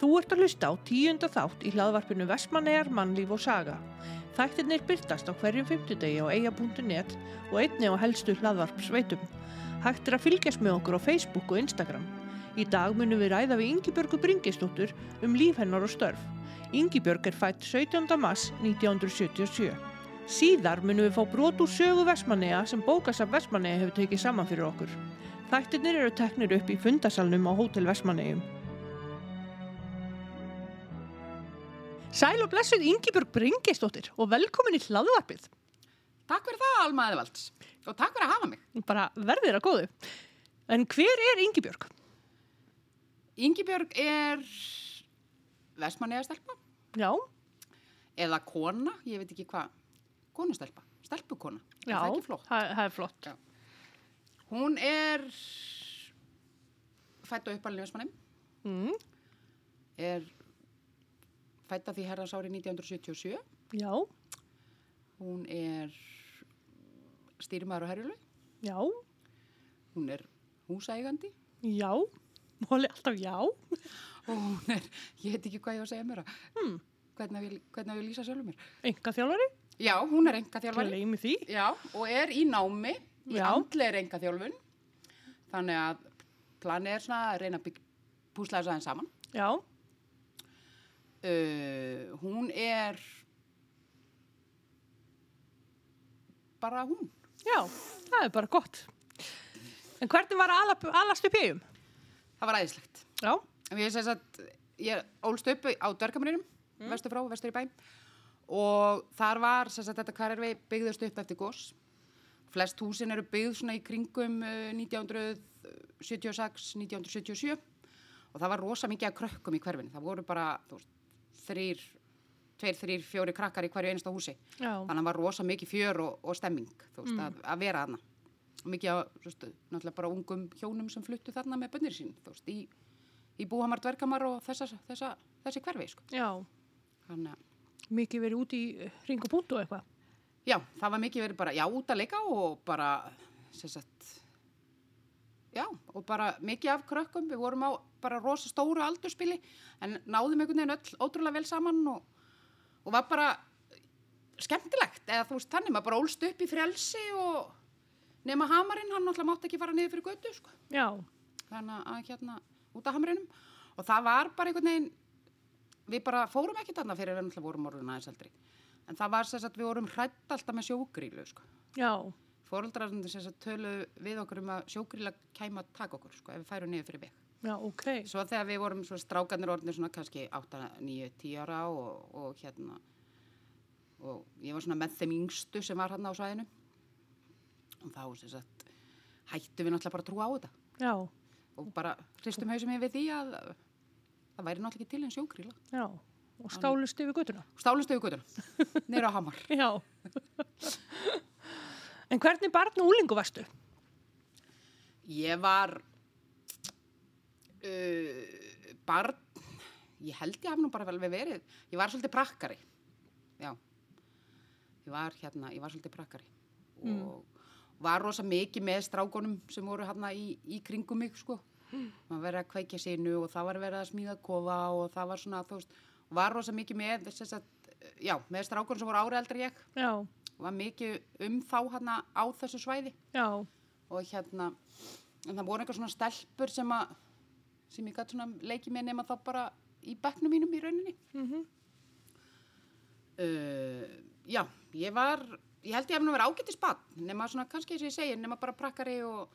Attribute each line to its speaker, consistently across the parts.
Speaker 1: Þú ert að hlusta á tíunda þátt í hlaðvarpinu Vestmannegar, mannlíf og saga. Þættirnir byrtast á hverjum fymtudegi á eiga.net og einni á helstu hlaðvarpsveitum. Hægt er að fylgjast með okkur á Facebook og Instagram. Í dag munum við ræða við Yngibjörgu Bringistóttur um líf hennar og störf. Yngibjörg er fætt 17. mars 1977. Síðar munum við fá brot úr sögu Vestmannega sem bókasaf Vestmannega hefur tekið saman fyrir okkur. Þættirnir eru teknir upp í fundasalnum á Hótel Vestmannegjum. Sæl og blessuð Yngibjörg Bringistóttir og velkomin í hlaðvarpið.
Speaker 2: Takk fyrir það, Alma Eðvalds. Og takk fyrir að hafa mig.
Speaker 1: Bara verðir að góðu. En hver er Yngibjörg?
Speaker 2: Yngibjörg er vestmanniða stelpa
Speaker 1: Já,
Speaker 2: eða kona, ég veit ekki hvað, konustelpa, stelpukona.
Speaker 1: já,
Speaker 2: Er það ekki flott?
Speaker 1: það er flott.
Speaker 2: Já. Hún er fætt og uppalinn í vestmannim,
Speaker 1: Mm,
Speaker 2: er fætt af því herðars ári 1977.
Speaker 1: já,
Speaker 2: Hún er stýrimæður og herjuleg,
Speaker 1: já,
Speaker 2: hún er húsægandi
Speaker 1: já, móli alltaf já.
Speaker 2: og hún er, ég veit ekki hvað ég var að segja mér að,
Speaker 1: Hmm.
Speaker 2: hvernig vil, hvernig vil lýsa sjálfur mér.
Speaker 1: Enga þjálfari,
Speaker 2: Já, hún er enga þjálfari. Já, og er í námi, í
Speaker 1: Já.
Speaker 2: andlega enga þjálfun. Þannig að planið er svona að reyna að púsla þess aðeins saman.
Speaker 1: Já,
Speaker 2: Uh, hún er bara hún.
Speaker 1: já, það er bara gott. En hvernig var að ala, alast upp í eigum?
Speaker 2: Það var æðislegt.
Speaker 1: Já,
Speaker 2: Ég, sagt, ég ólst upp á dörgamirinum, vestur frá, vestur í bæm. Og þar var sagt, þetta hverfi byggðust upp eftir gos. Flest húsin eru byggð svona í kringum uh, 1976, 1977 og það var rosa mikið af krökkum í hverfinu. Það voru bara þú veist, þrýr, tveir, þrýr, fjóri krakkar í hverju einasta húsi.
Speaker 1: já,
Speaker 2: Þannig að það var rosa mikið fjör og, og stemming þú veist, að, að vera þarna. Og mikið af, þú veist, náttúrulega bara ungum hjónum sem fluttu þarna með bönnir sín, þú veist, í, í búhamar, dvergamar og þessa, þessa, þessi hverfi, sko.
Speaker 1: já.
Speaker 2: Þannig að,
Speaker 1: Mikið verið út í ring og og eitthvað.
Speaker 2: já, það var mikið verið bara, já, út að leika og bara, sem sagt, já, og bara mikið af krökkum, við vorum á bara rosa stóru aldurspili, en náðum einhvern veginn öll ótrúlega vel saman og, og var bara skemmtilegt, eða þú veist, þannig, maður bara ólst upp í frelsi og nema hamarinn, hann náttúrulega mátti ekki fara niður fyrir götu, sko.
Speaker 1: Já,
Speaker 2: þannig að hérna út af hamrinum og það var bara einhvern veginn við bara fórum ekki þarna fyrir við náttúrulega vorum orðin aðeins eldri. En það var sess að við vorum hrætt alltaf með sjógrílu sko.
Speaker 1: já,
Speaker 2: fóreldrar sess að tölu við okkur um að sjógríla kæma að taka okkur sko, ef við færum niður fyrir veg
Speaker 1: já, ok.
Speaker 2: svo þegar við vorum svo strákanir orðinir svona kannski 8, 9, 10 ára og, og hérna og ég var svona með þeim yngstu sem var hann á svæðinu og þá sess að hættu við náttúrulega bara að trúa á þetta
Speaker 1: Já,
Speaker 2: og bara hristum hausum yfir því að það væri náttúrulega ekki til en sjógríla.
Speaker 1: já. Og stálust yfir guttuna.
Speaker 2: Stálust yfir guttuna, neyra á hamar.
Speaker 1: Já. en hvernig barn og úlingu varstu?
Speaker 2: Ég var uh, barn, ég held ég haf nú bara vel við verið, ég var svolítið prakkari, já. Ég var hérna, ég var svolítið prakkari og var rosa mikið með strákonum sem voru hérna í, í kringum mig, sko. maður verið að kveikja sinu og það var verið að smíða kofa og það var svona, þú veist, var rosa mikið með, þess að, já, með strákon sem voru en ég,
Speaker 1: Já,
Speaker 2: var mikið um þá hérna á þessu svæði.
Speaker 1: Já,
Speaker 2: og hérna, en það voru eitthvað svona stelpur sem að, sem ég gæti svona leikið með nema þá bara í bekknum mínum í rauninni.
Speaker 1: mhm,
Speaker 2: Uh, já, ég var, ég held ég hef nú verið ágættis bann, nema svona kannski eins og ég segi, nema bara prakkari og,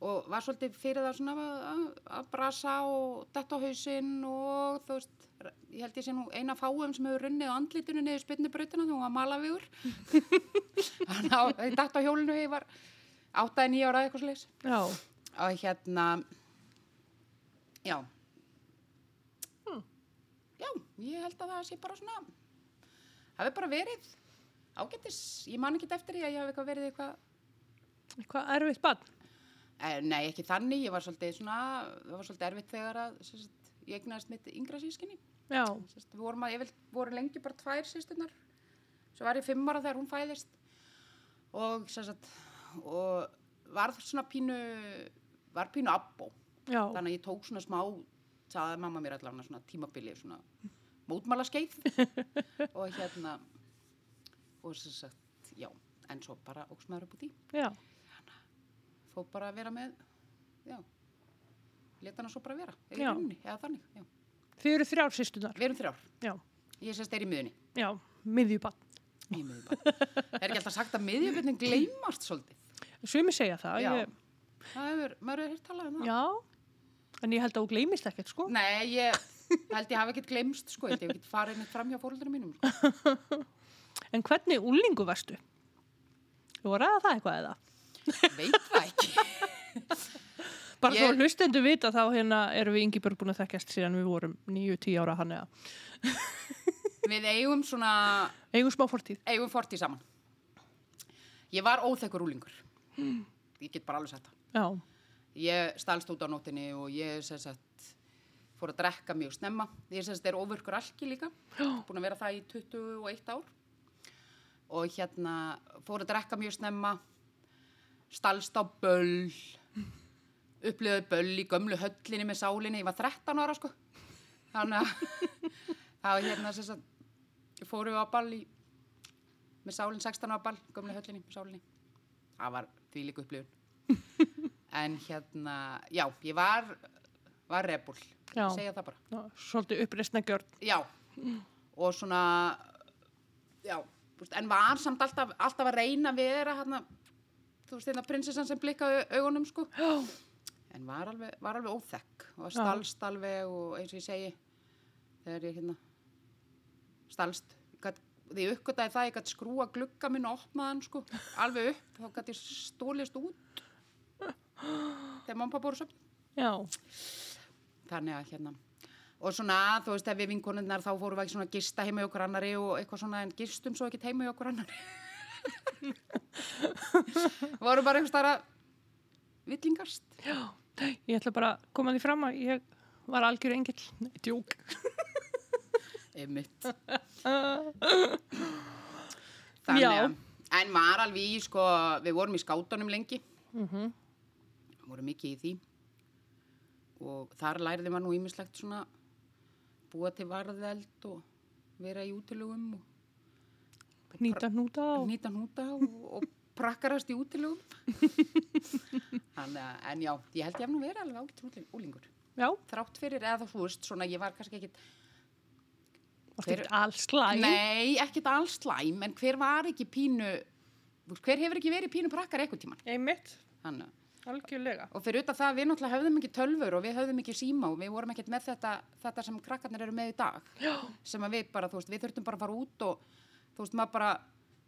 Speaker 2: og var svolítið fyrir það svona að- að- að brasa og detta á hausinn og þú veist, ég held ég sé nú eina fáum sem hefur runnið á andlitinu niður spynnubrautina þegar hún var malavígur. Þannig að á hjólinu, ég var áttaði nýja ára eitthvað sliðis. Og hérna, já,
Speaker 1: Hm.
Speaker 2: já, ég held að það sé bara svona, hafi bara verið ágættis, ég man ekki eftir því að ég hafi eitthvað verið eitthvað,
Speaker 1: eitthvað erfitt barn.
Speaker 2: eh, nei ekki þannig, ég var svolítið svona, það var svolítið erfitt þegar að sagt, ég egnaðist mitt yngra sískinni, sagt, við vorum að, ég voru lengi bara tvær sýstunar, svo var ég fimm ára þegar hún fæðist. Og sagt, og var svona pínu, var pínu abbó,
Speaker 1: já,
Speaker 2: þannig að ég tók svona smá sagði mamma mér allavega svona tímabili svona mótmála skeið og hérna og sem sagt, já en svo bara óks maður upp út í fór bara að vera með já leta hana svo bara vera
Speaker 1: Já.
Speaker 2: rauninni, eða þannig, já.
Speaker 1: þið eru þrjár sýstunar.
Speaker 2: við erum þrjár,
Speaker 1: Já,
Speaker 2: ég sést er í miðunni
Speaker 1: já, miðjubann.
Speaker 2: miðjubæ er ekki alltaf sagt að miðjubætnin gleymast svolítið?
Speaker 1: Sumi segja það. Ég,
Speaker 2: það hefur, maður hefur talað um það.
Speaker 1: Já, en ég held að þú gleymist ekkert, sko.
Speaker 2: nei, ég held ég hafi ekkert glemst sko, ég hef ekkert farið neitt fram hjá fóröldunum mínum sko.
Speaker 1: En hvernig úlingu varstu? Þú var ræða það eitthvað eða?
Speaker 2: veit það ekki
Speaker 1: Bara
Speaker 2: Ég-
Speaker 1: svo hlustendu vita þá hérna erum við Ingibjörg búin að þekkjast síðan við vorum 9-10 ára hann eða.
Speaker 2: við eigum svona
Speaker 1: Eigum smá fortíð.
Speaker 2: eigum fortíð saman ég var óþekkur úlingur ég get bara alveg það
Speaker 1: Já,
Speaker 2: ég stalst út á nótinni og ég sagt fór að drekka mjög snemma. Ég sagt er ofurkur alki líka. Búin að vera það í 21 ár. Og hérna fór að drekka mjög snemma stalst á böll upplöðu böll í gömlu höllinni með sálinni, ég var 13 ára sko. Þannig að það var hérna sagt fórum við á ball í með sálinn 16 ára ball, gömlu höllinni með sálinni. Það var því líka upplifun en hérna já, ég var var rebul,
Speaker 1: Já.
Speaker 2: segja það bara.
Speaker 1: Já svolítið uppreistna gjörn.
Speaker 2: já, og svona já, en var samt alltaf, alltaf að reyna að vera hérna, þú veist, hérna prinsessan sem blikkaði augunum, sko.
Speaker 1: Já,
Speaker 2: en var alveg, var alveg óþekk. Og var stalst alveg og eins og ég segi þegar ég hérna stalst því ég uppgötaði það, ég gæti skrúa glugga minn og opna hann, sko, alveg upp þá gæti ég stólist út þegar mamma og pappa voru söfn
Speaker 1: já,
Speaker 2: þannig að hérna. Og svona, þú veist, ef við vinkonunnar þá fórum við ekki svona að gista heima í okkur annari og eitthvað svona en gistum svo ekki heima í okkur annari vorum bara einhvers þar að villingast
Speaker 1: já. Ég ætla bara að koma því fram að ég var algjör engill. Nei, djók.
Speaker 2: einmitt. Þannig að en var alveg í, sko, við vorum í skátunum lengi.
Speaker 1: Mm
Speaker 2: vorum mikið í því. Og þar læriði maður nú ímislegt svona búa til varðeld og vera í útilugum og
Speaker 1: Nýta hnúta og...
Speaker 2: nýta hnúta og, og prakkarast í útilugum Þannig að, en já, ég held ég hef nú verið alveg ágætt úlingur.
Speaker 1: Já,
Speaker 2: þrátt fyrir, eða þú veist, svona ég var kannski ekkit
Speaker 1: ekkert alls slæm.
Speaker 2: nei, ekkit alls slæm en hver var ekki pínu hver hefur ekki verið pínu prakkar eitthvað tíman
Speaker 1: Einmitt,
Speaker 2: Þannig,
Speaker 1: algjörlega.
Speaker 2: og fyrir utan það, við náttúrulega höfðum ekki tölfur og við höfðum ekki síma og við vorum ekkert með þetta, þetta sem krakkarnir eru með í dag
Speaker 1: Já.
Speaker 2: sem að við bara, þú veist, við þurftum bara að fara út og þú veist, maður bara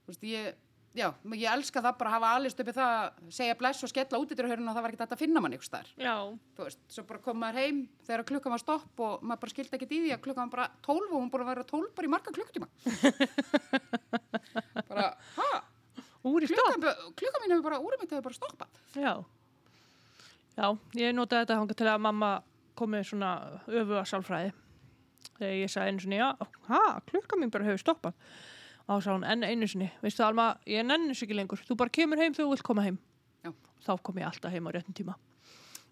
Speaker 2: þú veist, ég, já, ég elska það bara að hafa alist uppi það að segja bless og skella út yfir hörun og það var ekkert að finna mann ykkur staðar
Speaker 1: Já,
Speaker 2: þú veist, svo bara kom maður heim þegar klukkan var stopp og maður bara skildi ekkert í því að klukkan var bara 12 og hún búin að vera 12 bara í marga klukktíma bara, ha,
Speaker 1: úr í stopp.
Speaker 2: klukkan, mín hefur bara, mitt hefur bara stoppað
Speaker 1: Já. Já, ég notaði þetta hanga til að mamma komið svona öfuga sálfræði. Þegar ég sagði einu sinni, já, ha, klukka mín bara hefur stoppað. Og þá sagði hún enn einu sinni, veistu Alma, ég nenni þessu ekki lengur. Þú bara kemur heim þegar þú vilt koma heim.
Speaker 2: Já.
Speaker 1: Þá kom ég alltaf heim á réttum tíma.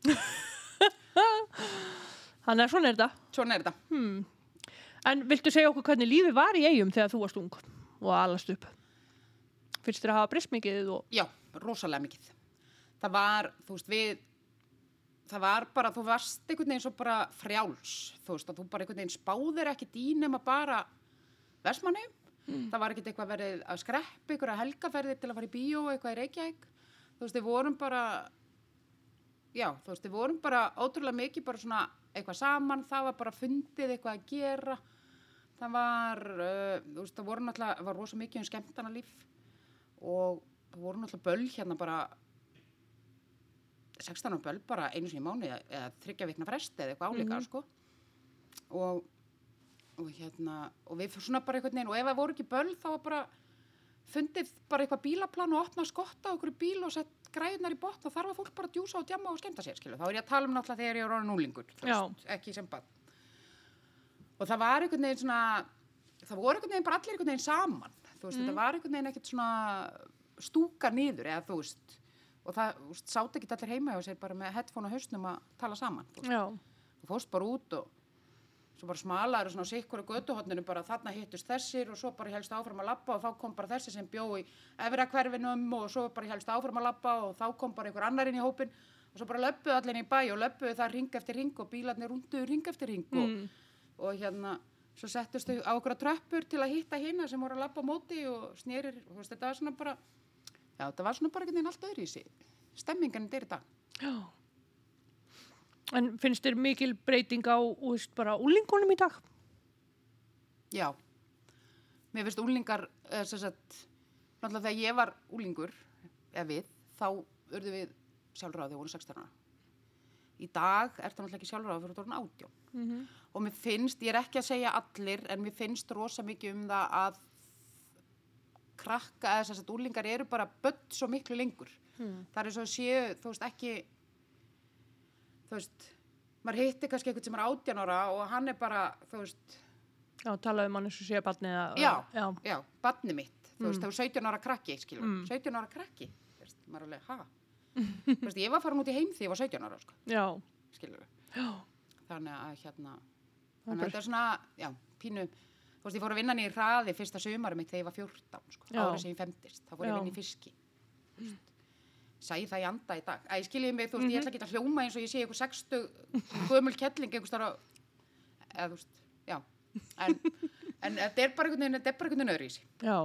Speaker 1: Þannig að svona er þetta.
Speaker 2: svona er þetta
Speaker 1: Hmm. En viltu segja okkur hvernig lífið var í eigum þegar þú varst ung og alast upp? Fyrst þér að hafa breyst mikið og...
Speaker 2: Já, rosalega mikið. Það var, þú veist, við, það var bara, þú varst einhvern veginn svo bara frjáls, þú veist, að þú bara einhvern veginn spáðir ekki dýnum að bara versmanni. Það var ekkert eitthvað verið að skreppi, að helgaferði til að fara í bíó, eitthvað í Reykjavík. Þú veist, við vorum bara, já, þú veist, við vorum bara ótrúlega mikið bara svona eitthvað saman, það var bara fundið eitthvað að gera. Það var, uh, þú veist, það voru náttúrulega, það var rosa mikið um skemmtana líf og það voru náttúrulega böll hérna bara 16 ára böll bara einu sinni mánu eða þryggja vikna fresti eða eitthvað álíka sko. Og, og hérna og við fyrir svona bara einhvern veginn og ef það voru ekki böll þá var bara fundið bara eitthvað bílaplan og opna skotta á okkur bíl og sett græðunar í botn og þar var fólk bara að djúsa og djamma og skemmta sér skilu. þá er ég að tala um náttúrulega þegar ég er orðin úlingur ekki sem bad og það var einhvern veginn svona það voru einhvern veginn bara allir einhvern veginn saman. Þú veist, þetta var einhvern veginn ekkert svona stúka niður eða þú veist og það sátt ekki allir heima og sér bara með headphone á hausnum að tala saman þú fórst bara út og svo bara smalaður svona á sikkur og götuhotninu bara þarna hittust þessir og svo bara helst áfram að labba og þá kom bara þessi sem bjó í efra hverfinum og svo bara helst áfram að labba og þá kom bara einhver annar inn í hópin og svo bara löppuðu allir inn í bæ og löppuðu það ring eftir ring og bílarnir runduðu ring eftir ring og, og hérna svo settust þau á okkur tröppur til að hitta hina sem voru að labba á móti og snýrir og þú veist, þetta var svona bara já, þetta var svona bara einhvern veginn allt öðru í sig stemmingan þetta er dag
Speaker 1: Já. En finnst þér mikil breyting á, veist, bara úlingunum í dag?
Speaker 2: Já, mér finnst úlingar, eh, sem sagt, náttúrulega þegar ég var úlingur, eða við, þá urðu við sjálfráði, voru 16 ára. Í dag er það náttúrulega ekki sjálfráði fyrir orðin átjón.
Speaker 1: Mm -hmm.
Speaker 2: Og mér finnst, ég er ekki að segja allir, en mér finnst rosa mikið um það að krakka, eða sem sagt, úlingar eru bara börn svo miklu lengur.
Speaker 1: Mm.
Speaker 2: Það er svo séu, þú veist, ekki, þú veist, maður hitti kannski eitthvað sem er átján ára og hann er bara, þú veist,
Speaker 1: Já, talaðu um hann eins og sé barnið að...
Speaker 2: Já.
Speaker 1: Já.
Speaker 2: já, badni mitt, þú veist, það var 17 ára krakki, skilur,
Speaker 1: Mm.
Speaker 2: 17 ára krakki, þú veist, maður er alveg, ha? þú veist, ég var farin út í heim því ég var 17 ára, sko,
Speaker 1: Já.
Speaker 2: skilur,
Speaker 1: Já.
Speaker 2: þannig að, hérna, þannig
Speaker 1: er
Speaker 2: að þetta er svona, já, pínu, þú veist, ég fór að vinna niður hraði fyrsta sömari mitt þegar ég var 14, sko, árið sem ég femtist, þá fór ég að vinna í þú veist, sæði það í anda í dag, að ég skiljiði mig, þú veist, ég
Speaker 1: Mhm.
Speaker 2: ætla ekki að hljóma eins og ég sé eitthvað 60 gömul kettling einhvers þar á, eða, þú veist, já, en, en þetta er bara einhvern veginn, er öðru í sig.
Speaker 1: Já.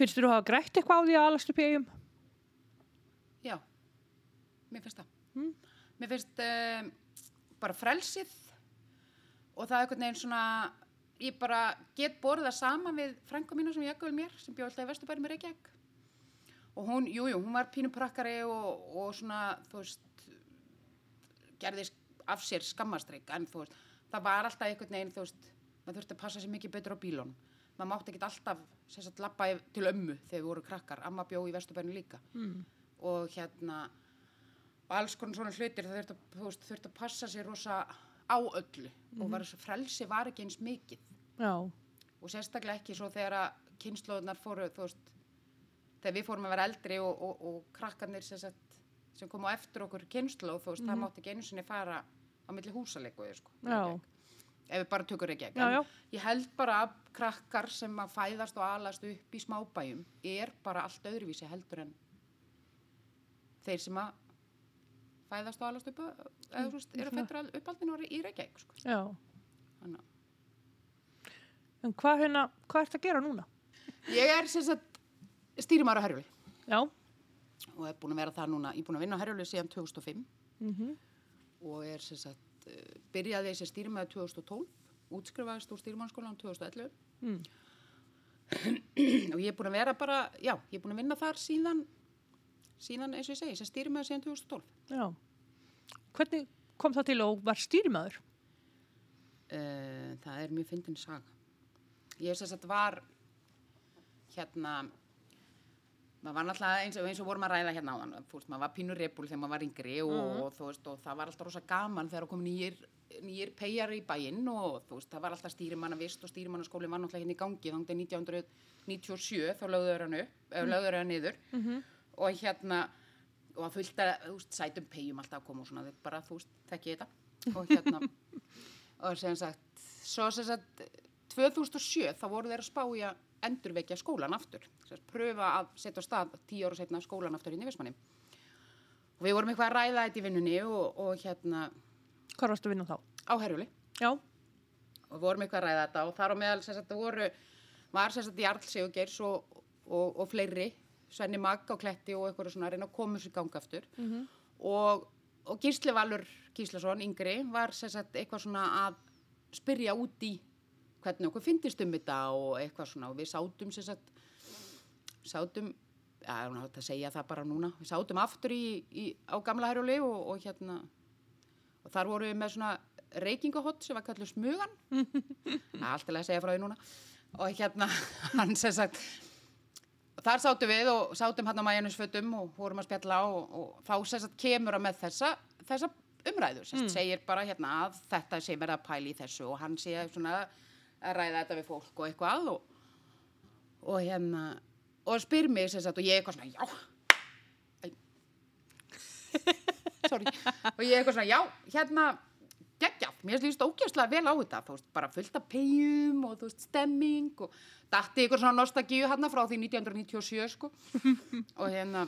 Speaker 1: Finnst þér að hafa grætt eitthvað á því að alast upp í eigum?
Speaker 2: Já, mér finnst það.
Speaker 1: Mm.
Speaker 2: Mér finnst um, bara frelsið og það er einhvern veginn svona, ég bara get borðið það saman við frænka mínu sem ég ekkuvel mér, sem bjóð alltaf í Vesturbæri með Reykjavík. Og hún, jú, jú, hún var pínuprakkari og, og svona, þú veist, gerði af sér skammastrygg, en þú veist, það var alltaf einhvern veginn, þú veist, maður þurfti að passa sér mikið betur á bílunum. Maður mátti ekki alltaf, sem sagt, lappa til ömmu þegar við voru krakkar, amma bjó í Vesturbæri líka
Speaker 1: Mm.
Speaker 2: og hérna og alls konar svona hlutir það þurft að, þú veist, þurft að passa sér rosa á öllu og var, frelsi var ekki eins mikið
Speaker 1: Já.
Speaker 2: og sérstaklega ekki svo þegar að kynnslóðunar fóru, veist þegar við fórum að vera eldri og, og, og krakkarnir sem, sem kom á eftir okkur kynnslóð, þú veist, það mátti ekki einu sinni fara á milli húsaleiku sko, ef við bara tökur ekki
Speaker 1: Já, já.
Speaker 2: ég held bara að krakkar sem að fæðast og alast upp í smábæjum er bara allt öðruvísi heldur en þeir sem að fæðast og alast upp eða veist, eru fættur al- uppaldinu í Reykjavík sko. Þannig að-
Speaker 1: En hvað hérna, hvað ert að gera núna?
Speaker 2: ég er sem sagt stýrimar á Herjóli
Speaker 1: Já.
Speaker 2: og er búin að vera það núna, ég er búin að vinna á Herjóli síðan 2005
Speaker 1: Mm
Speaker 2: og er sem sagt eh, byrjaði þessi stýrimæði 2012 útskrifaðist úr stýrimannskólan 2011
Speaker 1: Mm.
Speaker 2: og ég er búin að vera bara, já, ég er búin að vinna þar síðan, síðan eins og ég segi, sem stýrimæður síðan 2012.
Speaker 1: Já. Hvernig kom það til og var stýrimæður?
Speaker 2: Uh, það er mjög fyndin saga. Ég sem sagt var, hérna, maður var náttúrulega eins og, eins og vorum að ræða hérna á þann, maður var pínur repul þegar maður var yngri og, og þú veist, og það var alltaf rosa gaman þegar það kom nýjir, nýjir peyjar í bæinn og veist, það var alltaf stýrimanna vist og stýrimannaskólinn var náttúrulega hérna í gangi þannig 1997 þá lögður hann mm. niður.
Speaker 1: Mm
Speaker 2: og hérna og að veist, sætum pegjum alltaf að koma og svona, þetta bara, þú veist, ég þetta. Og hérna og sem sagt, svo sem sagt 2007 þá voru þeir að spá í að endurvekja skólan aftur. Pröfa að setja á stað tíu ára setna skólan aftur í Vestmanni og við vorum eitthvað að ræða þetta í vinnunni og, og hérna
Speaker 1: Hvað varstu að vinna þá?
Speaker 2: á Herjúli
Speaker 1: Já.
Speaker 2: og við vorum eitthvað að ræða þetta og þar á meðal sagt, voru, var sagt Jarl Sigurgeirs og, og, og fleiri Svenni Magg á Kletti og eitthvað svona að reyna að koma þessu í gang aftur.
Speaker 1: Mm
Speaker 2: og, og Gísli Valur Gíslason, yngri, var sagt eitthvað svona að spyrja út í hvernig okkur fyndist um þetta og eitthvað svona. Og við sátum sem sagt sátum, já, hún átt að segja það bara núna, við sátum aftur í, í, á gamla herjúli og, og hérna og þar vorum við með svona reykingahott sem var kallið smugan. Er alltaf að segja frá því núna. Og hérna, hann sem sagt þar sátum við og sátum hann á mæjanusfötum og vorum að spjalla og, og þá sem sagt kemur að með þessa, þessa umræðu, sem sagt segir bara hérna að þetta sé verið að pæla í þessu og hann sé svona að ræða þetta við fólk og eitthvað og, og hérna og spyr mig sem sagt og ég eitthvað svona já sorry. Og ég eitthvað svona, já, hérna, geggjað, mér finnst ógeðslega vel á þetta, þú veist, bara fullt af pegjum og þú veist, stemming og datti ykkur svona nostagíu hérna frá því 1997, sko. og hérna,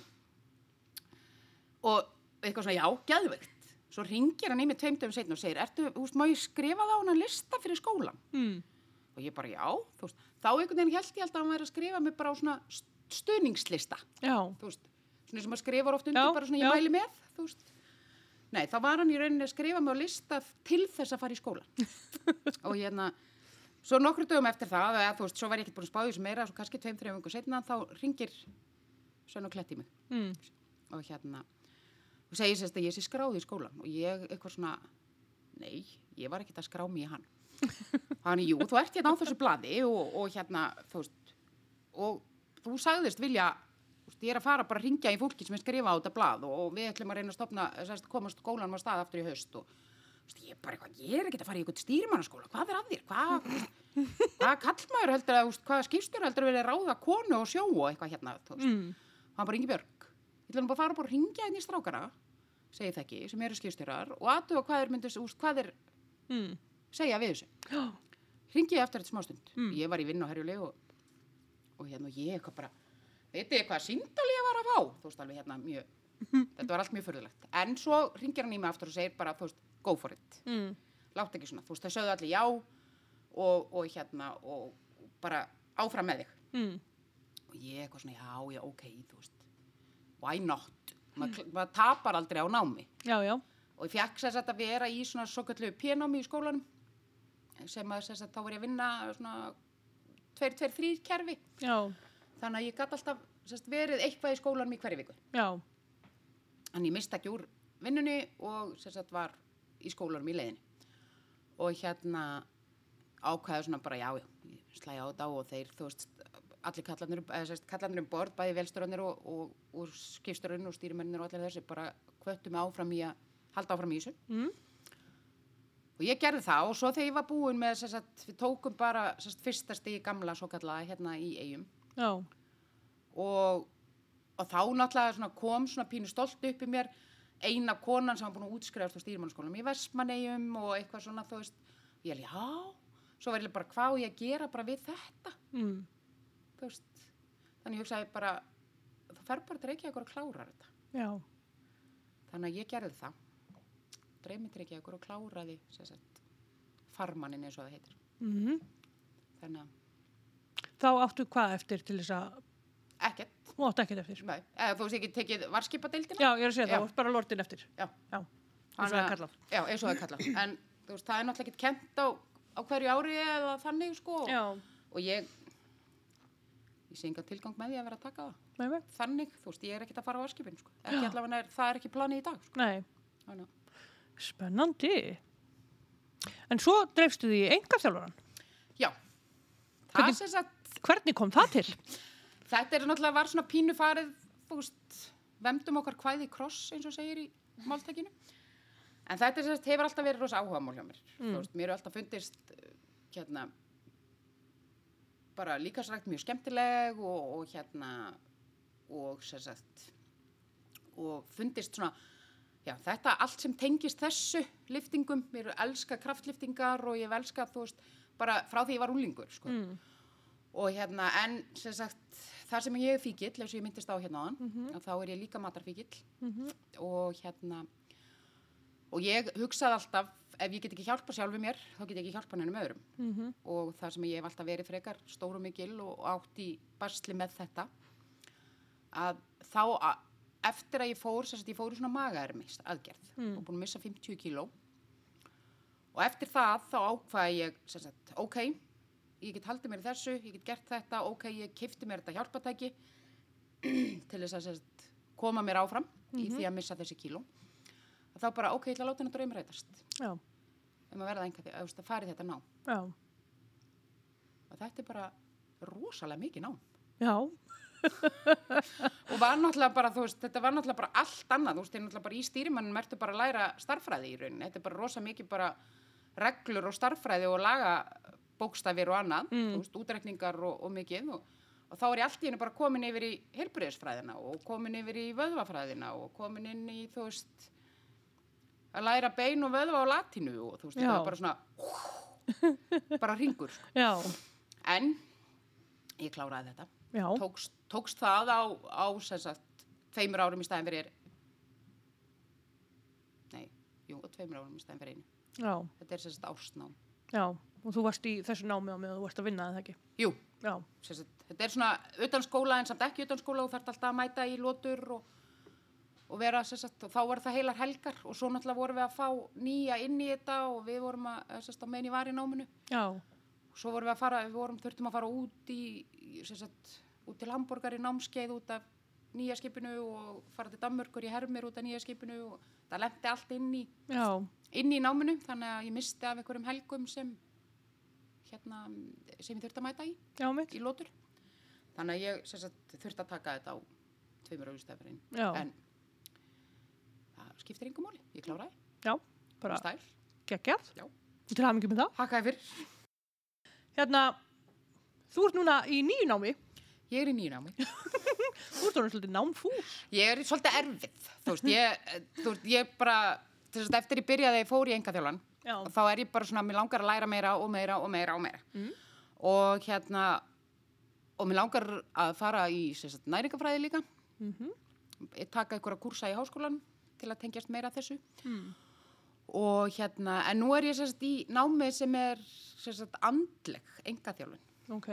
Speaker 2: og eitthvað svona, já, geðveikt. Svo ringir hann í mig tveimtöfum setn og segir, ertu, veist, má ég skrifa það á hana lista fyrir skólan?
Speaker 1: Mm.
Speaker 2: Og ég bara, já, þú veist, þá einhvern veginn held ég alltaf að hann væri að skrifa mig bara á svona st- stuðningslista,
Speaker 1: Já.
Speaker 2: þú veist, svona sem að skrifa oft undir
Speaker 1: Já,
Speaker 2: bara svona
Speaker 1: já.
Speaker 2: ég mæli með, þú veist. Nei, þá var hann í rauninni að skrifa mig á lista til þess að fara í skólan. og hérna, svo nokkru dögum eftir það, eða þú veist, svo var ég ekki búin að spá í þessu meira, svo kannski tveim, þreim vingur setna, þá ringir Svenn og Klett í mig
Speaker 1: Mm.
Speaker 2: og hérna og segir sérst að ég sé skráð í skólan og ég eitthvað svona nei, ég var ekkert að skrá mig í hann þannig, jú, þú ert hérna á þessu blaði og, og hérna, þú veist og þú sagðist vilja þú veist, ég er að fara bara að ringja í fólki sem er skrifa á þetta blað og, og við ætlum að reyna að stopna sérst, komast skólan var stað aftur í haust og þú veist, ég er bara eitthvað, ég er ekkert að fara í eitthvað stýrimannaskóla hvað er að þér, hvað hvað kallmaður heldur að, þú veist, hvað skýrstur heldur að vera ráða konu og sjó og eitthvað hérna, þú veist?
Speaker 1: Mm.
Speaker 2: hann bara Ingi Björg ég ætla nú bara að fara bara að og segja við þessu.
Speaker 1: Já.
Speaker 2: ringi ég eftir þetta smástund
Speaker 1: Mm.
Speaker 2: ég var í vinn á herjuleg og, og hérna og ég eitthvað bara veitir þið hvað síndal ég var að fá? Þú veist alveg hérna mjög þetta var allt mjög förðulegt en svo ringir hann í mig aftur og segir bara þú veist, go for it.
Speaker 1: Mm.
Speaker 2: látt ekki svona, þú veist, það sögðu allir já og, og hérna og, og bara áfram með þig.
Speaker 1: Mm.
Speaker 2: og ég eitthvað svona, já, já, ok, þú veist why not? Maður mað tapar aldrei á námi.
Speaker 1: Já, já.
Speaker 2: og ég fekk sér að vera í svona svo kallu pénámi í skólanum sem að sér þá var ég að vinna svona tveir, tveir, þrýr kerfi
Speaker 1: Já.
Speaker 2: þannig að ég gæti alltaf sérst, verið eitthvað í skólanum í hverju viku
Speaker 1: Já.
Speaker 2: en ég mista ekki úr vinnunni og sérst var í skólanum í leiðinni og hérna ákvæða svona bara já, já, slæði á þetta og þeir, þú veist, allir kallarnir, sérst, kallarnir um borð, bæði velstörunir og, og, og skipstörunir og stýrimennir og allir þessi bara kvöttu mig áfram í að halda áfram í þessu.
Speaker 1: Mm.
Speaker 2: Og ég gerði það og svo þegar ég var búin með sérst, að við tókum bara sérst, fyrsta stigi gamla svo kallaða hérna í eigum og, og þá náttúrulega svona kom svona pínu stolt upp í mér eina konan sem var búin að útskrifast á stýrimannsskólanum í Vestmannegjum og eitthvað svona þú veist, ég held já? Svo var ég bara hvað á ég að gera bara við þetta?
Speaker 1: Mm.
Speaker 2: þú veist þannig ég hugsaði bara það fer bara að reykja ykkur og klára þetta.
Speaker 1: Já.
Speaker 2: þannig að ég gerði það dreymið reykja ykkur og kláraði sagt, farmannin eins og það heitir
Speaker 1: Mm.
Speaker 2: þannig að
Speaker 1: Þá áttu hvað eftir til þess að,
Speaker 2: ekkert,
Speaker 1: þú áttu ekkert eftir.
Speaker 2: nei, eða þú veist ekki tekið varskipadeildina
Speaker 1: Já, ég er að segja
Speaker 2: Já.
Speaker 1: það, þú ert bara lortin eftir.
Speaker 2: Já.
Speaker 1: Já. Eins og það er kallað.
Speaker 2: Já, eins og það er kallað. En veist, það er náttúrulega ekkert kent á, á hverju ári eða þannig, sko.
Speaker 1: Já.
Speaker 2: Og ég, ég sé enga tilgang með því að vera að taka það.
Speaker 1: Nei.
Speaker 2: Þannig, þú veist, ég er ekkert að fara á varskipin, sko. Það er ekki planið í dag, sko.
Speaker 1: Spennandi. En svo dreifstu því í engaþjálfaran.
Speaker 2: já.
Speaker 1: Hvernig-
Speaker 2: er sagt,
Speaker 1: Hvernig kom það til?
Speaker 2: þetta er náttúrulega var svona pínu farið, veist, vemdum okkar kvæði kross, eins og segir í máltækinu. En þetta sagt, hefur alltaf verið rosa áhugamál hjá mér. Þú veist, mér hefur alltaf fundist, hérna, bara líkasrækt mjög skemmtileg og, og hérna, og sagt, og fundist svona, já, þetta allt sem tengist þessu liftingum, mér er elska kraftliftingar og ég hef elska, þú veist, bara frá því ég var úlingur, sko
Speaker 1: Mm.
Speaker 2: og hérna, en sem sagt þar sem ég er fíkill, eins og ég myndist á hérna
Speaker 1: Mhm.
Speaker 2: að þá er ég líka matarfíkill
Speaker 1: Mhm.
Speaker 2: og hérna og ég hugsaði alltaf ef ég get ekki hjálpa sjálfu mér, þá get ég ekki hjálpa hennum öðrum
Speaker 1: Mhm.
Speaker 2: og það sem ég hef alltaf verið frekar stóru mikil og átt í basli með þetta að þá að, eftir að ég fór, sagt ég fór í svona magaermis aðgerð
Speaker 1: Mm.
Speaker 2: og búin að missa 50 kíló og eftir það þá ákvaði ég sagt, ok, ég get haldið mér þessu, ég get gert þetta, ok, ég kifti mér þetta hjálpatæki til þess að sagt, koma mér áfram í því að missa þessi kíló. Þá bara, ok, ég ætla að láta hennar draum rætast
Speaker 1: Já.
Speaker 2: um að verða einhvað því, að, fari þetta ná.
Speaker 1: Já.
Speaker 2: Og þetta er bara rosalega mikið ná.
Speaker 1: Já.
Speaker 2: Og var náttúrulega bara, veist, þetta var náttúrulega bara allt annað, þú veist, ég náttúrulega bara í stýrimannum ertu bara að læra starffræði í rauninni. Þetta er bara rosa mikið bara reglur og starffræði og laga bókstafir og annað,
Speaker 1: Mm.
Speaker 2: þú veist, útrekningar og, og mikið og, og þá er ég allt í henni bara komin yfir í heilbriðisfræðina og komin yfir í vöðvafræðina og komin inn í, þú veist, að læra bein og vöðva á latínu og þú veist,
Speaker 1: Já.
Speaker 2: þetta var bara svona, bara ringur. Sko. En ég kláraði þetta. Tókst, tókst það á, á sagt, tveimur árum í staðin fyrir, nei, jú, tveimur árum í staðin fyrir einu.
Speaker 1: já,
Speaker 2: Þetta er sagt ársnám.
Speaker 1: já. Og þú varst í þessu námi á meðan þú varst að vinna, eða ekki?
Speaker 2: Jú, sagt, þetta er svona utan skóla en samt ekki utan skóla og þarf alltaf að mæta í lótur og, og vera sagt, og þá var það heilar helgar og svo náttúrulega vorum við að fá nýja inn í þetta og við vorum að, meðin í var í náminu
Speaker 1: já,
Speaker 2: og svo vorum við að fara, við vorum, þurftum að fara út í, sagt, út til Hamburgar í námskeið út af nýja skipinu og fara til Danmörkur í Hermir út af nýja skipinu og það lendi allt inn í, inn í náminu þannig að ég misti af einhverjum helgum sem hérna, sem ég þurfti að mæta í
Speaker 1: já,
Speaker 2: í lótur þannig að ég sem sagt, þurfti að taka þetta á tveimur auðvistafurinn en það skiptir engum máli, ég kláraði.
Speaker 1: Já, bara geggjart.
Speaker 2: Já.
Speaker 1: Til hafa með það.
Speaker 2: hakkaði fyrir
Speaker 1: Hérna, þú ert núna í nýju námi.
Speaker 2: ég er í nýju námi,
Speaker 1: Þú ert orðin svolítið námfús.
Speaker 2: ég er svolítið erfið þú veist, ég, þú veist, ég bara þess að eftir ég byrjaði fór í engaþjólan þá er ég bara svona, mér langar að læra meira og meira og meira og meira
Speaker 1: Mm.
Speaker 2: og hérna og mér langar að fara í sagt, næringafræði líka
Speaker 1: Mm
Speaker 2: ég taka einhverja kursa í háskólan til að tengjast meira að þessu
Speaker 1: Mm.
Speaker 2: Og hérna, en nú er ég sérst í námi sem er sérst andleg engaþjálfun.
Speaker 1: Ok.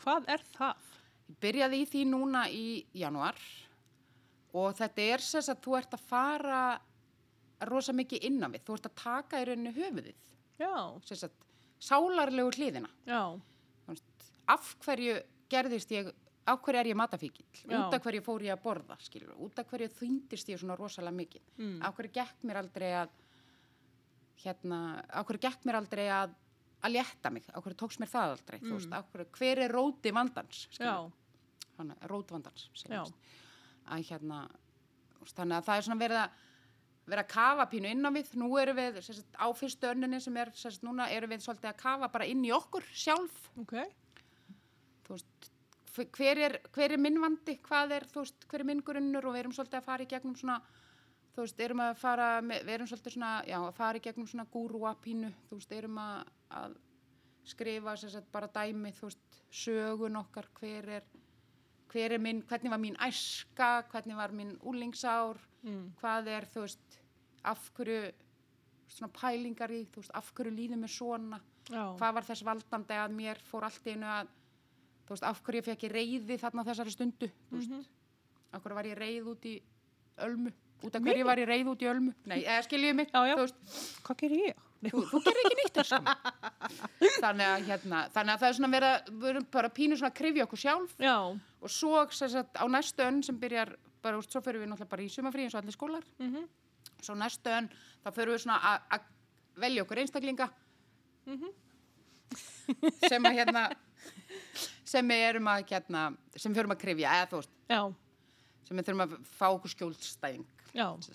Speaker 1: Hvað er það?
Speaker 2: Ég byrjaði í því núna í januar og þetta er sérst að þú ert að fara rosa mikið innan við, þú ert að taka í rauninni höfuðið,
Speaker 1: Já,
Speaker 2: sérst að sálarlegu hliðina.
Speaker 1: já,
Speaker 2: veist, Af hverju gerðist ég, af hverju er ég matafíkil,
Speaker 1: Já.
Speaker 2: út af hverju fór ég að borða, skilur, út af hverju þýndist ég svona rosalega mikið.
Speaker 1: Mm.
Speaker 2: af hverju gekk mér aldrei að hérna, af hverju gekk mér aldrei að að létta mig, af hverju tókst mér það aldrei? Þú veist, af hverju, hver er róti vandans
Speaker 1: Mm. já,
Speaker 2: Hanna, rót vandans að hérna þannig að það er svona verið að verið að kafa pínu inn á við. Nú erum við sagt, á fyrstu önninni sem er sagt, núna erum við svolítið að kafa bara inn í okkur sjálf.
Speaker 1: Ok.
Speaker 2: þú veist, hver- er, hver er minn vandi, hvað er, þú veist, hver er minn grunnur? Og við erum svolítið að fara í gegnum svona, þú veist, erum að fara, við erum svolítið svona, já, að fara í gegnum svona gúrúa pínu, þú veist, erum að, að skrifa, sagt, bara dæmi, þú veist, sögun okkar, hver er, hver er minn, hvernig var mín æska, hvernig var mín úlingsár,
Speaker 1: Mm.
Speaker 2: hvað er, þú veist, af hverju, svona pælingar í, þú veist, af hverju líður mér svona,
Speaker 1: Já,
Speaker 2: hvað var þess valdandi að mér fór allt einu að þú veist, af hverju ég fekk ég reyði þarna á þessari stundu? Þú veist,
Speaker 1: Mhm.
Speaker 2: af hverju var ég reyð út í ölmu út af hverju var ég reyð út í ölmu? Nei, eða skiljið mig
Speaker 1: Já, já.
Speaker 2: veist,
Speaker 1: hvað gerir ég?
Speaker 2: þú, þú gerir ekki nýtt þannig að hérna þannig að það er svona verið að við erum bara pínu svona að krifja okkur sjálf.
Speaker 1: Já,
Speaker 2: og svo sagt, á næstu önn sem byrjar bara, úst, svo fyrir við náttúrulega bara í sumafrí eins og allir skólar.
Speaker 1: Mhm,
Speaker 2: svo næstu önn, þá fyrir við svona að- velja okkur einstaklinga.
Speaker 1: Mhm.
Speaker 2: sem að hérna sem við erum að hérna, sem þurfum að krifja eða þú veist,
Speaker 1: já,
Speaker 2: sem við þurfum að fá okkur skjólstæðing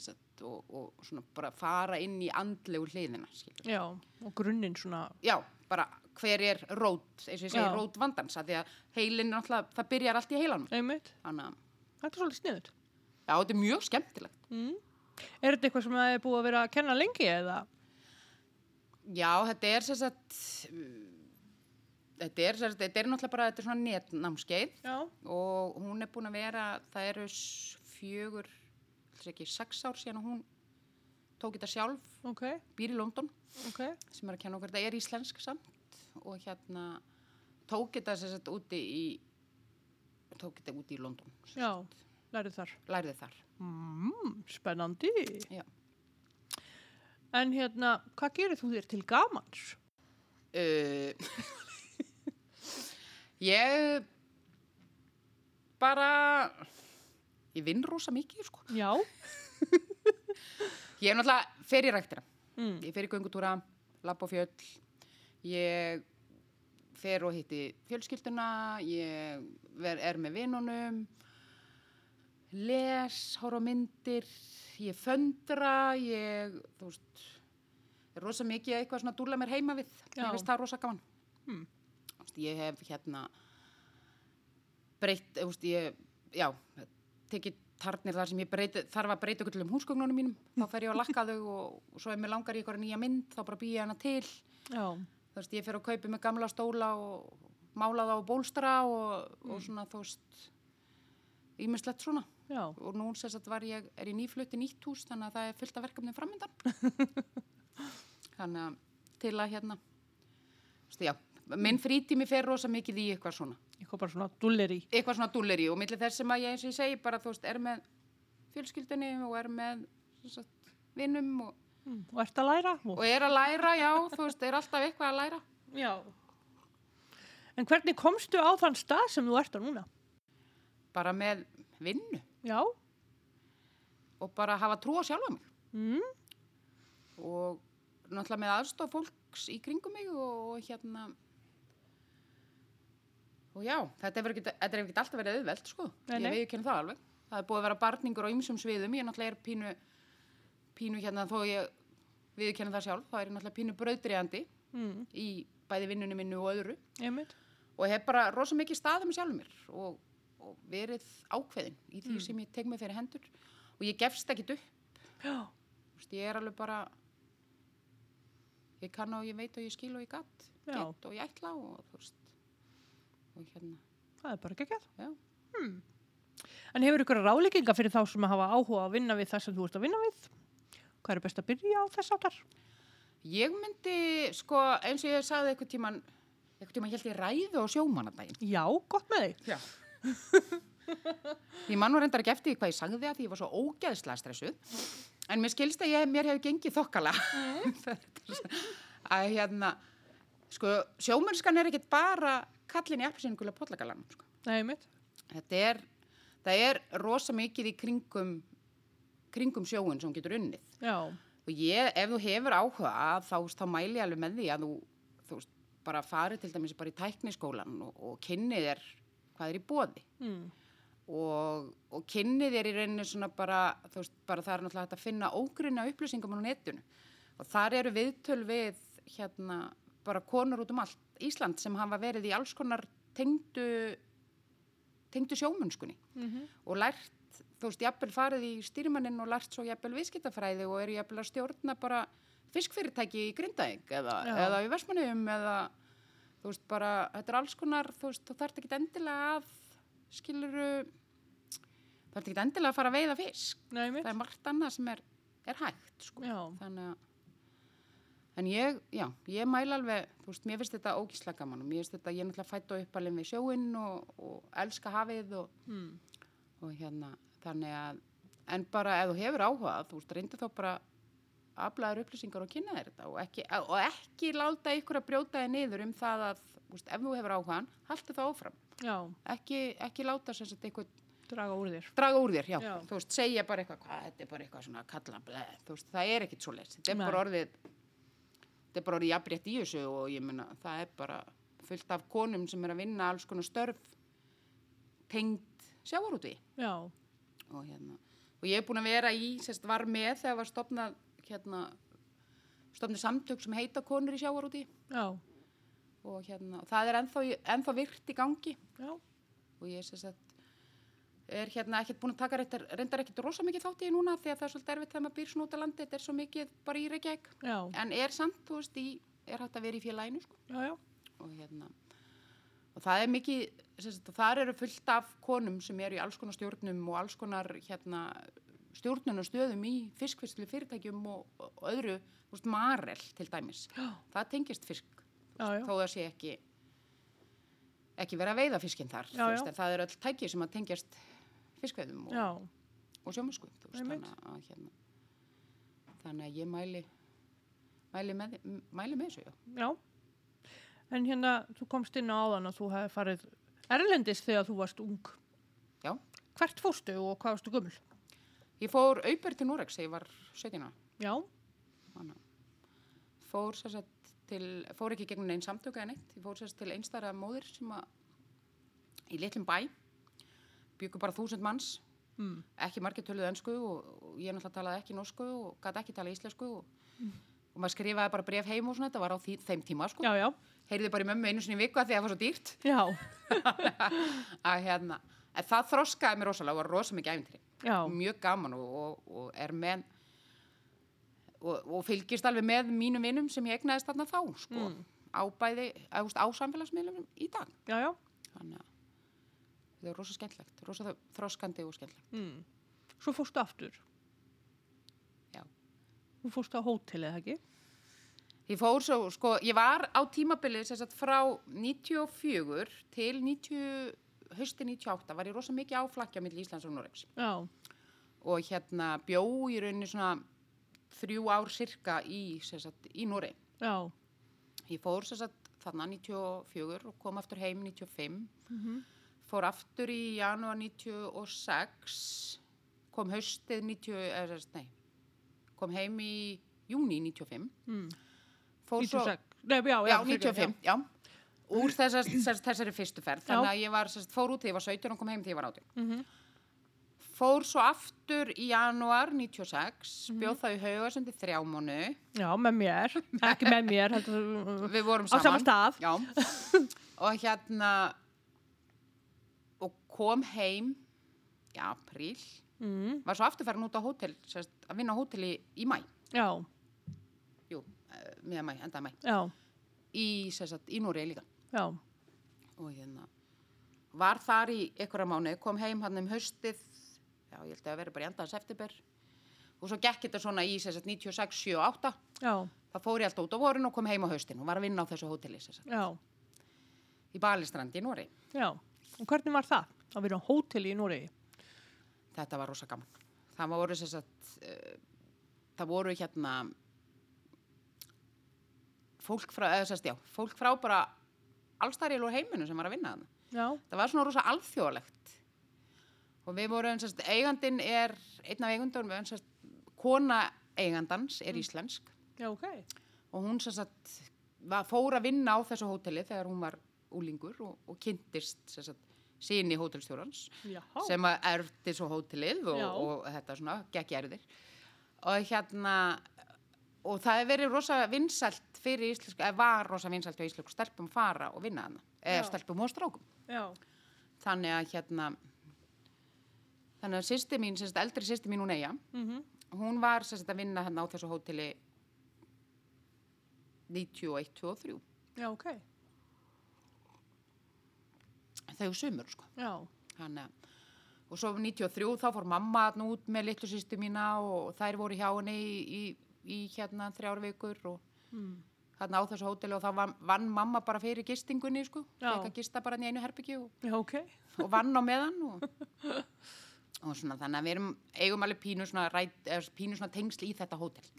Speaker 2: sagt, og, og svona bara fara inn í andlegu hliðina skilur.
Speaker 1: já, og grunninn svona,
Speaker 2: já, bara hver er rót eins og ég segi rót vandans að því að heilin náttúrulega, það byrjar allt í heilanum
Speaker 1: einmitt,
Speaker 2: þannig að,
Speaker 1: þetta er svolítið sniðut.
Speaker 2: já, þetta er mjög skemmtilegt
Speaker 1: Mm. Er þetta eitthvað sem það er búið að vera að kenna lengi eða?
Speaker 2: já, þetta er sem sagt þetta er, sagt, þetta er náttúrulega bara þetta er svona netnámskeið og hún er búin að vera, það eru s- fjögur, þess ekki, sex ár síðan að hún tók þetta sjálf,
Speaker 1: ok,
Speaker 2: býr í London
Speaker 1: ok,
Speaker 2: sem er að kenna okkur, þetta er íslensk samt og hérna tók þetta sagt úti í tók þetta úti í London sem
Speaker 1: já, lærið þar.
Speaker 2: lærði þar
Speaker 1: Mm, spennandi.
Speaker 2: Já.
Speaker 1: En hérna, hvað gerir þú þér til gamans?
Speaker 2: uh, ég bara ég vinn rosa mikið sko.
Speaker 1: Já,
Speaker 2: ég er náttúrulega fer í ræktina.
Speaker 1: Mm.
Speaker 2: ég fer í göngutúra, lapp á fjöll. Ég fer og hitti fjölskylduna. Ég ver, er með vinunum. Les, horf á myndir. Ég föndra. Ég, þú veist er rosa mikið eitthvað svona að dúlla mér heima við. Ég veist það rosa gaman. Veist, ég hef hérna breytt, ég já, tekið tarnir þar sem ég breyti, þarf að breyta ykkur til um húsgögnunum mínum, þá fer ég að lakka þau og, svo ef mér langar í ykkur nýja mynd, þá bara býja hana til.
Speaker 1: Já,
Speaker 2: Þú veist, ég fer að kaupi með gamla stóla og mála það á bólstra og, og svona, þú veist, ímislegt svona.
Speaker 1: já,
Speaker 2: Og nú að var ég, er ég nýflutti nýtt hús, þannig að það er fullt af verkefnið framöndan. þannig að til að hérna, þú veist, já, minn frítími fer rosa mikið í eitthvað svona.
Speaker 1: Eitthvað bara svona dulleri.
Speaker 2: Eitthvað svona dúlleri og millir þess sem að ég eins og ég segi bara, þú veist, er með fjölskyldunni og er með sagt, vinnum og,
Speaker 1: Mm. Og ert að læra? Og
Speaker 2: er að læra, já, þú veist, er alltaf eitthvað að læra.
Speaker 1: já. En hvernig komstu á þann stað sem þú ert á núna?
Speaker 2: Bara með vinnu
Speaker 1: Já,
Speaker 2: og bara hafa trú á sjálfa mig.
Speaker 1: mm.
Speaker 2: og náttúrulega með aðstof fólks í kringum mig og, og hérna og já, þetta hefur ekkert þetta hefur ekkert alltaf verið auðvelt sko.
Speaker 1: Nei, nei.
Speaker 2: ég viðkynna það alveg. Það er búið að vera barningur á ymsum sviðum. Ég náttúrulega er pínu pínu hérna þó ég viðkynna það sjálf þá er ég náttúrulega pínu brauðdregjandi
Speaker 1: Mm.
Speaker 2: í bæði vinnunni minnu og öðru.
Speaker 1: Einmitt.
Speaker 2: og hef bara rosa mikið staðið með sjálfur mér og, og verið ákveðin í því
Speaker 1: Mm.
Speaker 2: sem ég tek mig fyrir hendur. Og ég gefst ekkit upp. Veist, ég er alveg bara ég kann og ég veit og ég skil og ég gatt og ég ætla og þú veist og hérna,
Speaker 1: það er bara
Speaker 2: já
Speaker 1: Hmm. En hefur ykkur ráleikinga fyrir þá sem hafa áhuga að vinna við það sem þú ert að vinna við? Hvað er best að byrja á þess áttar?
Speaker 2: ég myndi, sko, eins og ég sagði eitthvað tíman eitthvað tíman held ég ræðu á sjómanadaginn
Speaker 1: Já, gott með þig.
Speaker 2: já ég man nú reyndar ekki eftir því hvað ég sagði það því ég var svo ógeðslega stressuð en mér skilst að ég, mér hefur gengið þokkala að hérna sko, sjómennskan er ekkit bara kallin í appelsinu pollagalanum sko. Þetta er, það er rosa mikið í kringum, kringum sjóun sem getur unnið.
Speaker 1: Já,
Speaker 2: Og ég, ef þú hefur áhuga, þá, þá mæli ég alveg með því að þú, þú bara farið til dæmis bara í tækniskólan og, og kynnið er hvað er í bóði.
Speaker 1: mm.
Speaker 2: Og, og kynnið er í rauninni svona bara, þú veist, bara það er náttúrulega að finna ógrunna upplýsingum á netinu. Og þar eru viðtöl við, hérna, bara konur út um allt Ísland sem hafa verið í alls konar tengdu, tengdu sjómunnskunni
Speaker 1: Mm
Speaker 2: og lært, þú veist, jafnvel farið í stýrimanninn og lært svo jafnvel viðskiptafræði og eru jafnvel að stjórna bara fiskfyrirtæki í Grindavík eða, eða í Vestmanniðum eða, þú veist, bara, þetta er alls konar, þú veist, þú þarft ekki endilega að, skiluru, þú þarft ekki endilega að fara að veiða fisk.
Speaker 1: Nei.
Speaker 2: Það er margt annað sem er, er hægt, sko.
Speaker 1: Já,
Speaker 2: Þannig að, en ég, já, ég mæla alveg, þú veist, mér finnst þetta ógíslega gaman og mér finnst þetta, ég er náttúrulega fætt á uppalinn við sjóinn og, og elska hafið og,
Speaker 1: mm.
Speaker 2: og hérna, þannig að en bara ef þú hefur áhuga þú veist, reyndu þá bara aflaður upplýsingar og kynna þér þetta og ekki, og ekki láta ykkur að brjóta þig niður um það að, þú veist, ef þú hefur áhugan haltu það áfram,
Speaker 1: já,
Speaker 2: ekki, ekki láta sem sagt eitthvað
Speaker 1: draga úr þér.
Speaker 2: draga úr þér, já,
Speaker 1: Já.
Speaker 2: þú veist, segja bara eitthvað, hvað, þetta er bara eitthvað svona kalla bleð, þú veist, það er ekkit svo leys þetta er bara orðið þetta er bara orðið jafnrétt í þessu og ég meina, það er bara fullt af konum sem er að vinna alls konar störf tengd sjávarúti
Speaker 1: Já,
Speaker 2: og hérna og ég er búin að vera í, sérst var með þegar var stopnað hérna stopnað samtök sem heita konur í sjávarúti
Speaker 1: já,
Speaker 2: og hérna og það er ennþá, ennþá virt í gangi.
Speaker 1: Já,
Speaker 2: og ég sérst að er hérna ekkert búin að taka reyndar, reyndar ekkert rosa mikið þátt í núna því að það er svolítið erfitt þegar maður býr svona út á landi þetta er svo mikið bara í Reykjavík. En er samt, þú veist, í, er hægt að vera í félaginu sko.
Speaker 1: Já, já,
Speaker 2: og hérna og það er mikið, sérst, þar eru fullt af konum sem eru í alls konar stjórnum og alls konar hérna stjórnunastöðum í fiskfyrstlu fyrirtækjum og, og öðru, þú veist, marel til dæmis,
Speaker 1: já,
Speaker 2: það tengist fisk. Þó það sé ekki ekki vera að veiða fiskinn þar
Speaker 1: Já,
Speaker 2: veist,
Speaker 1: já.
Speaker 2: en það eru öll tæki sem að tengjast fiskveiðum
Speaker 1: já,
Speaker 2: og, og sjómusku þannig að hérna þannig að ég mæli mæli með, mæli með þessu, já
Speaker 1: já. En hérna, þú komst inn á áðan að þú hefði farið erlendis þegar þú varst ung.
Speaker 2: Já.
Speaker 1: Hvert fórstu og hvað varstu gömul?
Speaker 2: Ég fór auper til Norex þegar ég var 17 ára.
Speaker 1: Já,
Speaker 2: Fór sér satt til, fór ekki gegnum einn samtöku eða neitt. Ég fór sér satt til einstæra móðir sem að í litlum bæ byggu bara þúsund manns,
Speaker 1: mm.
Speaker 2: ekki margir töluðu önsku og, og ég náttúrulega talaði ekki norsku og gæti ekki talað íslensku og, og maður skrifaði bara bref heim og svona, þetta var á því, þeim tíma sko.
Speaker 1: já, já,
Speaker 2: Heyrði bara í mömmu einu sinni viku að því að það var svo dýrt. Að hérna, en það þroskaði mér rosalega og var rosa mikið æfintri. Mjög gaman og, og, og er með og, og fylgist alveg með mínum vinnum sem ég egnaðist þarna þá sko, á bæði, á samfélagsmiðlum í dag.
Speaker 1: Já, já.
Speaker 2: þannig að það er rosa skemmtlegt rosa þroskandi og skemmtlegt
Speaker 1: Mm. Svo fórstu aftur.
Speaker 2: Já.
Speaker 1: Þú fórstu á hótelið, eða ekki?
Speaker 2: Ég fór svo, sko, ég var á tímabilið sem sagt frá 94 til 90, hösti 98 var ég rosa mikið áflakja millir Íslands og Noregs
Speaker 1: Já.
Speaker 2: og hérna bjó í rauninni svona þrjú ár sirka í, sagt, í Noreg.
Speaker 1: Já.
Speaker 2: Ég fór sem sagt þarna 94 og kom aftur heim 95,
Speaker 1: Mhm.
Speaker 2: Fór aftur í janúar 96, kom haustið 90, eða, sem sagt, nei, kom heim í júni 95,
Speaker 1: Mm.
Speaker 2: fór svo...
Speaker 1: 96. Nei, já, já.
Speaker 2: Já,
Speaker 1: fyrirgefðu,
Speaker 2: 95, já. Úr þessar, þessar, þessari fyrstu ferð. Þannig að ég var, sérst, fór út þegar ég var 17 og kom heim þegar ég var 18.
Speaker 1: Mhm.
Speaker 2: Fór svo aftur í janúar 96,
Speaker 1: Mhm.
Speaker 2: bjóð það í haugasundi þrjá mánu.
Speaker 1: Já, með mér. Ekki með mér, heldur.
Speaker 2: Við vorum
Speaker 1: Á
Speaker 2: saman.
Speaker 1: sama stað.
Speaker 2: Og hérna, og kom heim í apríl.
Speaker 1: Mm.
Speaker 2: Var svo aftur farin út á hótel, sérst, að vinna á hóteli í mæ.
Speaker 1: Já,
Speaker 2: Jú, miðan mæ, enda mæ.
Speaker 1: já,
Speaker 2: Í, sérst, í Núri líka.
Speaker 1: já.
Speaker 2: og hérna var þar í einhverja mánu, kom heim hann um haustið já, ég held að það veri bara í endaðan september og svo gekk þetta svona í sagt, 96, 7, 8
Speaker 1: Já,
Speaker 2: það fór ég alltaf út á vorin og kom heim á haustin og var að vinna á þessu hóteli í Balistrandi í Nóri
Speaker 1: já. Og hvernig var það? Að vera á hóteli í Núriði?
Speaker 2: þetta var rosa gaman það voru sem sagt uh, það voru hérna fólk frá, eða sérst, já, fólk frá bara allstæri úr heiminu sem var að vinna
Speaker 1: Já,
Speaker 2: það var svona rosa alþjóðlegt og við vorum sérst, eigandin er einn af eigandunum við erum sérst, kona eigandans er íslensk
Speaker 1: já, ok.
Speaker 2: og hún sérst, fór að vinna á þessu hóteli þegar hún var úlingur og, og kynntist sérst, síni hótelstjórans sem að erfti svo hótelið og, og þetta svona gekk erðir og hérna og það hefur verið rosa vinsælt fyrir íslensku, eða var rosa vinsælt fyrir íslensku stelpum fara og vinna hana eða stelpum og strákum.
Speaker 1: Já,
Speaker 2: þannig að hérna þannig að sýsti mín, sérst, eldri sýsti mín hún eiga
Speaker 1: mhm,
Speaker 2: hún var sérst, að vinna hérna á þessu hóteli 91, 23
Speaker 1: já, ok.
Speaker 2: Þau sumur sko. Að og svo 93 þá fór mamma út með litlu sýstu mína og þær voru hjá henni í, í, í hérna þrjár vikur og
Speaker 1: mm.
Speaker 2: þarna á þessu hóteli og þá vann, vann mamma bara fyrir gistingunni sko, fekk að gista bara í einu herbyggju og,
Speaker 1: já, ok.
Speaker 2: og vann á meðan og, og svona þannig að við erum eigum alveg pínu svona, ræt, pínu svona tengsl í þetta hótel.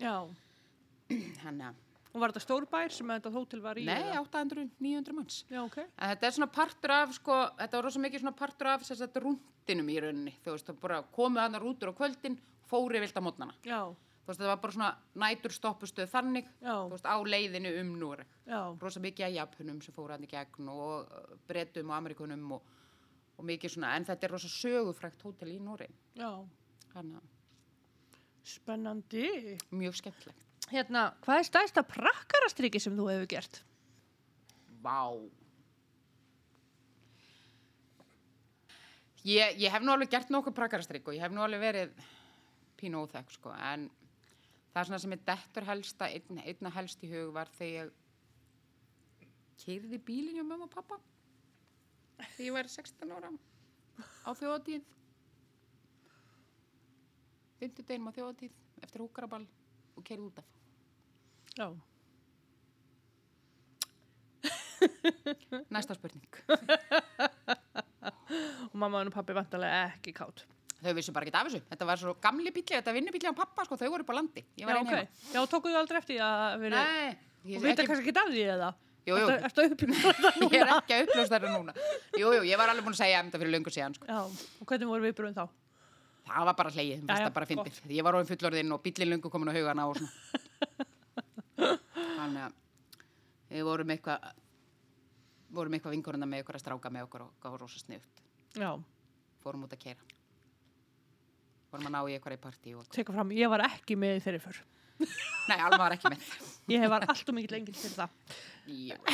Speaker 2: Þannig að,
Speaker 1: og var þetta stór bær sem þetta hótel var í?
Speaker 2: nei,
Speaker 1: eða?
Speaker 2: 800, 900 manns
Speaker 1: Já, ok.
Speaker 2: En þetta er svona partur af, sko, þetta var rosa mikið svona partur af þess að rúndinum í rauninni. Þú veist, það bara komuð hann rútur á kvöldin, fóri vilt á mótnana.
Speaker 1: Já,
Speaker 2: Þú veist, það var bara svona nætur stoppustuð þannig,
Speaker 1: Já.
Speaker 2: þú veist, á leiðinu um Núri.
Speaker 1: já,
Speaker 2: Rosa mikið að Japunum sem fóru hann í gegn og uh, Bretum og Amerikunum og, og mikið svona, en þetta er rosa sögufrækt hótel í Núri.
Speaker 1: já.
Speaker 2: Þannig að
Speaker 1: Spennandi.
Speaker 2: mjög skemmtilegt.
Speaker 1: Hérna, hvað er stæðsta prakkarastriki sem þú hefur gert?
Speaker 2: Vá. Ég, ég hef nú alveg gert nokkuð prakarastrykk og ég hef nú alveg verið pínu óþekk sko, en það er svona sem er dettur helsta, einn, einna helst í hug var þegar ég kýrði bílinn hjá mamma og pappa þegar ég var 16 ára á þjóðatíð fymtudeginum á þjóðatíð eftir húkaraball og keirði út af
Speaker 1: Já.
Speaker 2: næsta spurning
Speaker 1: Og mamma og pappi vantarlega ekki kátt.
Speaker 2: þau vissu bara ekki af þessu þetta var svo gamli bíli, þetta var vinnubíli á pappa sko, þau voru upp á landi, var
Speaker 1: Já,
Speaker 2: einn
Speaker 1: ok.
Speaker 2: heima
Speaker 1: Já, tókuðu aldrei eftir að verið...
Speaker 2: Nei,
Speaker 1: Og vita
Speaker 2: ekki,
Speaker 1: kannski ekki af því eða?
Speaker 2: Jú, jú.
Speaker 1: Ertu þetta
Speaker 2: ég er ekki að uppljósta þetta núna Jú, jú, ég var alveg búin að segja um þetta fyrir löngu síðan sko.
Speaker 1: Já, og hvernig voru viðbröðin þá?
Speaker 2: Það var bara
Speaker 1: já,
Speaker 2: það bara fyndið Ég var orðin fullorðinn og bíllinn löngu komin á haugana og svona Þannig að við vorum eitthvað vorum eitthvað vinkurinn með ykkur að stráka með okkur og gáðu rosa sniðut
Speaker 1: Já,
Speaker 2: fórum út að keira fórum að ná í eitthvað í partí
Speaker 1: teka fram, ég var ekki með þeirri fyrr.
Speaker 2: Nei, Alma var ekki með
Speaker 1: Ég var allt og mikið lengil fyrir það.
Speaker 2: Já.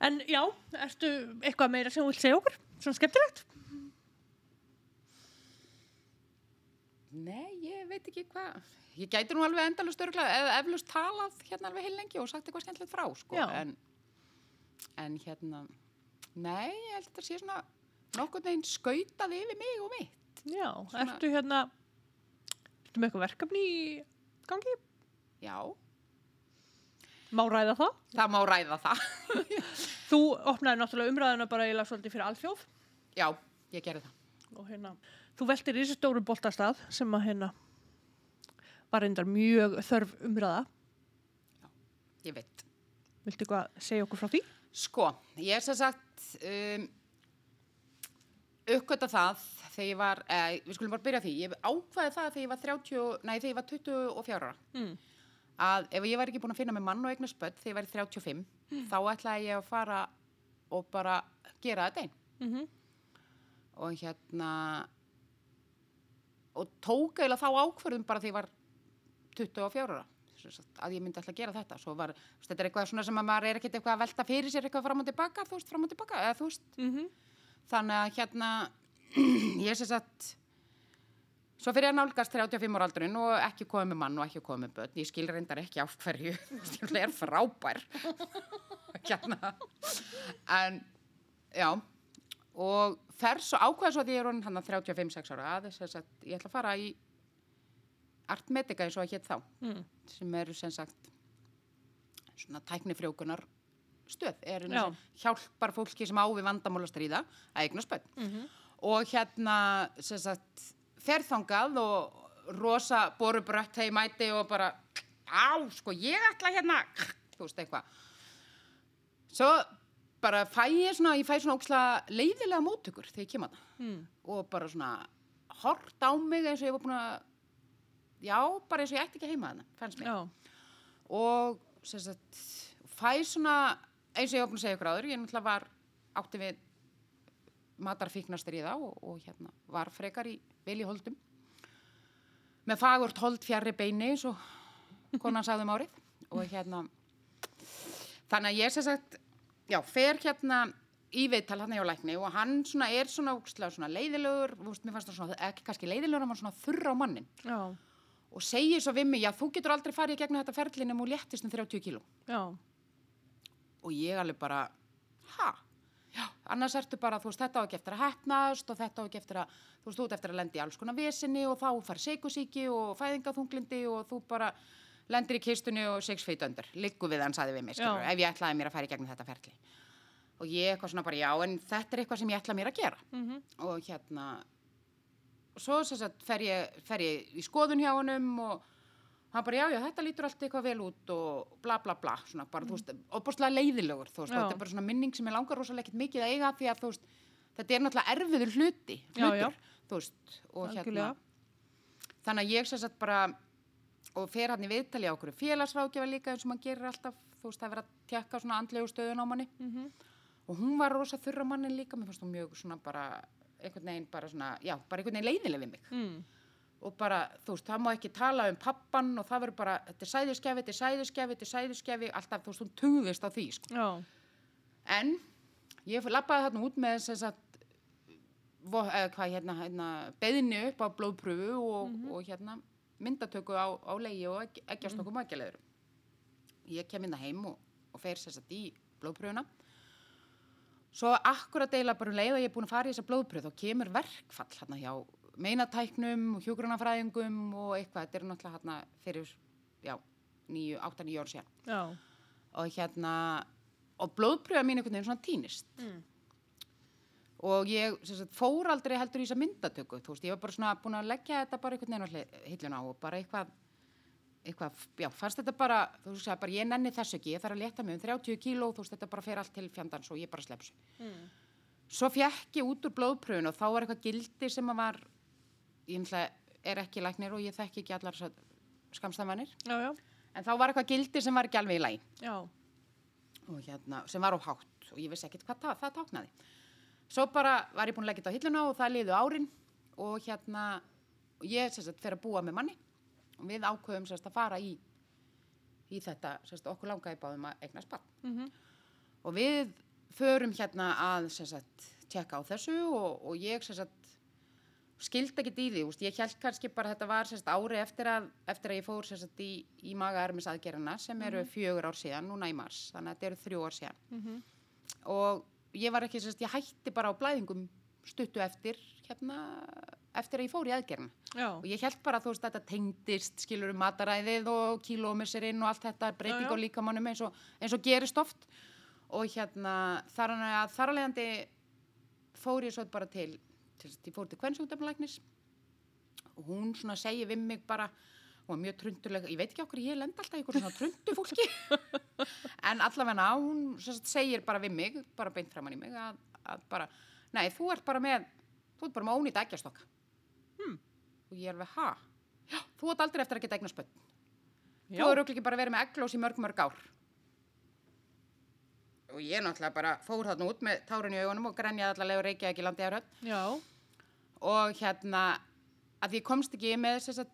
Speaker 1: En já, ertu eitthvað meira sem þú vilt segja okkur? Svona skemmtilegt?
Speaker 2: Nei, ég veit ekki hvað. Ég gæti nú alveg endalust örgulega, eða eflust talað hérna alveg heil lengi og sagt eitthvað skemmtilegt frá, sko. En, en hérna, nei, ég held að þetta sé svona nokkurn veginn skautað yfir mig og mitt.
Speaker 1: Já,
Speaker 2: Svona-
Speaker 1: ertu hérna, ertu með eitthvað verkefni í gangi?
Speaker 2: Já,
Speaker 1: Má ræða það?
Speaker 2: það má ræða það.
Speaker 1: Þú opnaði náttúrulega umræðuna bara eiginlega svolítið fyrir alþjóð
Speaker 2: Já, ég gerði það.
Speaker 1: og hérna, þú veltir í þessu stóru boltastað sem að hérna var reyndar mjög þörf umræða.
Speaker 2: Ég veit.
Speaker 1: Viltu eitthvað segja okkur frá því?
Speaker 2: Sko, ég er sem sagt um, uppgöta það þegar ég var, eh, við skulum bara byrja því, ég ákvaði það þegar ég var 30, nei þegar ég var 24 ára
Speaker 1: Mm.
Speaker 2: að ef ég var ekki búin að finna með mann og eignast börn þegar ég var 35 þá ætlaði ég að fara og bara gera þetta einn
Speaker 1: Mm -hmm.
Speaker 2: og hérna og tók eiginlega þá ákvörðum bara þegar ég var 24 ára að ég myndi alltaf gera þetta. Var, veist, þetta er eitthvað svona sem að maður er ekkert eitthvað að velta fyrir sér eitthvað fram og tilbaka þú veist, fram og tilbaka, eða veist.
Speaker 1: Mm
Speaker 2: þannig að hérna ég sem sagt svo fyrir að nálgast 35 ára aldurinn og ekki komið mann og ekki komið börn. Ég skil reyndar ekki af hverju það er frábær. Hérna. En já og fer svo ákveða svo að ég er orðin hann 35-6 ára að þess að ég ætla að fara í Artmedica eins og að hétt þá
Speaker 1: Mm.
Speaker 2: sem eru sem sagt svona tæknifrjókunar stöð er
Speaker 1: Já.
Speaker 2: sem hjálpar fólki sem á við vandamál að stríða að eigna spönn
Speaker 1: Mhm.
Speaker 2: og hérna sem sagt fer þangað og rosa borubrött hegi mæti og bara á sko ég ætla hérna þú veist eitthvað svo bara fæ ég svona ég fæ svona óksla leiðilega móttökur þegar ég kem að
Speaker 1: Mm.
Speaker 2: og bara svona hort á mig eins og ég var búin að já, bara eins og ég ætti ekki heima þarna fannst mér
Speaker 1: Já.
Speaker 2: og sagt, fæ svona eins og ég var búin að segja ykkur áður ég náttúrulega var átti við matarfíknastur í þá og, og hérna var frekar í vel í holdum með fagurt hold fjarrri beini eins og konan sagði um árið og hérna þannig að ég sem sagt já, fer hérna í viðtal hann hjá lækni og hann svona er svona, svona leiðilegur, veist, mér fannst það svona, ekki kannski leiðilegur, hann var svona þurra á mannin
Speaker 1: Já.
Speaker 2: og segir svo við mig, já, þú getur aldrei farið í gegnum þetta ferlin ef þú léttist um 30 kíló.
Speaker 1: Já.
Speaker 2: Og ég alveg bara, ha? Já, annars ertu bara, þú veist, þetta á ekki eftir að hefnast og þetta á ekki eftir að, þú veist, þú ert eftir að lendi í alls konar vesinni og þá far seikusíki og fæðingaþunglindi og þú bara lendir í kistunni og six feet under. Liggu við hann, saði við mig, skilur,
Speaker 1: Já.
Speaker 2: ef ég ætlaði mér að fara í gegnum þetta ferli. Og ég eitthvað svona bara, já, en þetta er eitthvað sem ég ætla mér að gera
Speaker 1: Mm
Speaker 2: og hérna svo sem sagt fer ég, fer ég í skoðun hjá honum og hann bara já já þetta lítur allt eitthvað vel út og bla bla bla svona bara þú veist opastlega leiðilegur þú veist
Speaker 1: Já.
Speaker 2: þetta er bara svona minning sem ég langar rosalega ekkert mikið að eiga því að þú veist þetta er náttúrulega erfiður hluti
Speaker 1: Já,
Speaker 2: hlutur,
Speaker 1: já.
Speaker 2: þú veist og
Speaker 1: Algjörlega.
Speaker 2: hérna þannig að ég sem sagt bara og fer hann í viðtali á okkur félagsrákjafa líka eins og maður gerir alltaf þú veist það er verið að tjekka svona andlegu stöðun á manni
Speaker 1: -hmm.
Speaker 2: og hún var rosa þurra mannin líka mér fannst hún mjög svona bara einhvern veginn bara svona, já, bara einhvern veginn leiðileg við mig
Speaker 1: mm.
Speaker 2: og bara, þú veist, það má ekki tala um pappan og það verður bara, þetta er sæðiskefi, þetta er sæðiskefi, þetta er sæðiskefi, alltaf, þú veist, hún tugðist á því, sko.
Speaker 1: Já.
Speaker 2: En ég lappaði þarna út með þess að, eða hvað, hérna, hérna, beðinni upp á blóðpröfu og, og hérna, myndatöku á, á leiði og egg, eggjastokkum og eggjaleiður. Ég kem inn heim og, og fer að í blóðpröfuna. Svo akkurat deila bara um leið að ég er búin að fara í þessa blóðpröf þá kemur verkfall hérna hjá meinatæknum og hjúgrunafræðingum og eitthvað, þetta er náttúrulega hérna fyrir, já, 8-9 ár síðan
Speaker 1: Já.
Speaker 2: og hérna og blóðpröfa mín einhvern veginn svona týnist
Speaker 1: Mm.
Speaker 2: Og ég sagt, fór aldrei heldur í þessa myndatöku þú veist, ég var bara svona búin að leggja þetta bara einhvern veginn á hilluna og bara eitthvað eitthvað, já, fannst þetta bara þú veist, bara ég nenni þessu ekki, ég þarf að leta mig um 30 kíló, þú veist, þetta bara fer allt til fjandans og ég bara slepsu.
Speaker 1: Mm.
Speaker 2: Svo fjekk ég út úr blóðpröfun og þá var eitthvað gildi sem að var ég er ekki læknir og ég þekki ekki allar skamstafannir, en þá var eitthvað gildi sem var ekki alveg í og hérna, sem var á hátt og ég vissi ekkert hvað það, það táknaði. Svo bara var ég búin að leggja þetta á hilluna og það liðu árin og hérna, ég sagt fer að búa með manni. Og við ákveðum sagt að fara í, í þetta, sagt okkur langaði báðum að eignast barn.
Speaker 1: Mm
Speaker 2: Og við förum hérna að sagt tjekka á þessu og, og ég sagt skildi ekkert í því, úst, ég held kannski bara þetta var sérst, ári eftir að, eftir að ég fór sérst, í, í magaarmis aðgerina sem eru fjögur ár síðan, núna í mars, þannig að þetta eru þrjú ár síðan.
Speaker 1: Mhm.
Speaker 2: og ég var ekki, sérst, ég hætti bara á blæðingum stuttu eftir, hérna, eftir að ég fór í aðgerina
Speaker 1: Já.
Speaker 2: og ég held bara að þú veist þetta tengdist skilur um mataræðið og kílómisserinn og allt þetta breyting
Speaker 1: Já, já.
Speaker 2: á líkamannum eins og, eins og gerist oft og hérna þar, að, þar að leiðandi fór ég svo bara til, til ég fór til kvennsjúkdæmulæknis og hún svona segir við mig bara var mjög trundulega, ég veit ekki okkur ég lend alltaf í einhver svona trundu fólki en allavega hún sagt segir bara við mig, bara beint framann í mig að, að bara, nei þú ert bara með þú ert bara með ónýtt ægjastokka
Speaker 1: Hmm.
Speaker 2: og ég er við, ha? Já, þú ert aldrei eftir að geta
Speaker 1: Já.
Speaker 2: þú eru ekki bara verið með egglós í mörg mörg ár og ég náttúrulega bara fór þarna út með tárin í augunum og grenjaði allavega reykja ekki landið að
Speaker 1: Já.
Speaker 2: og hérna að ég komst ekki með þess að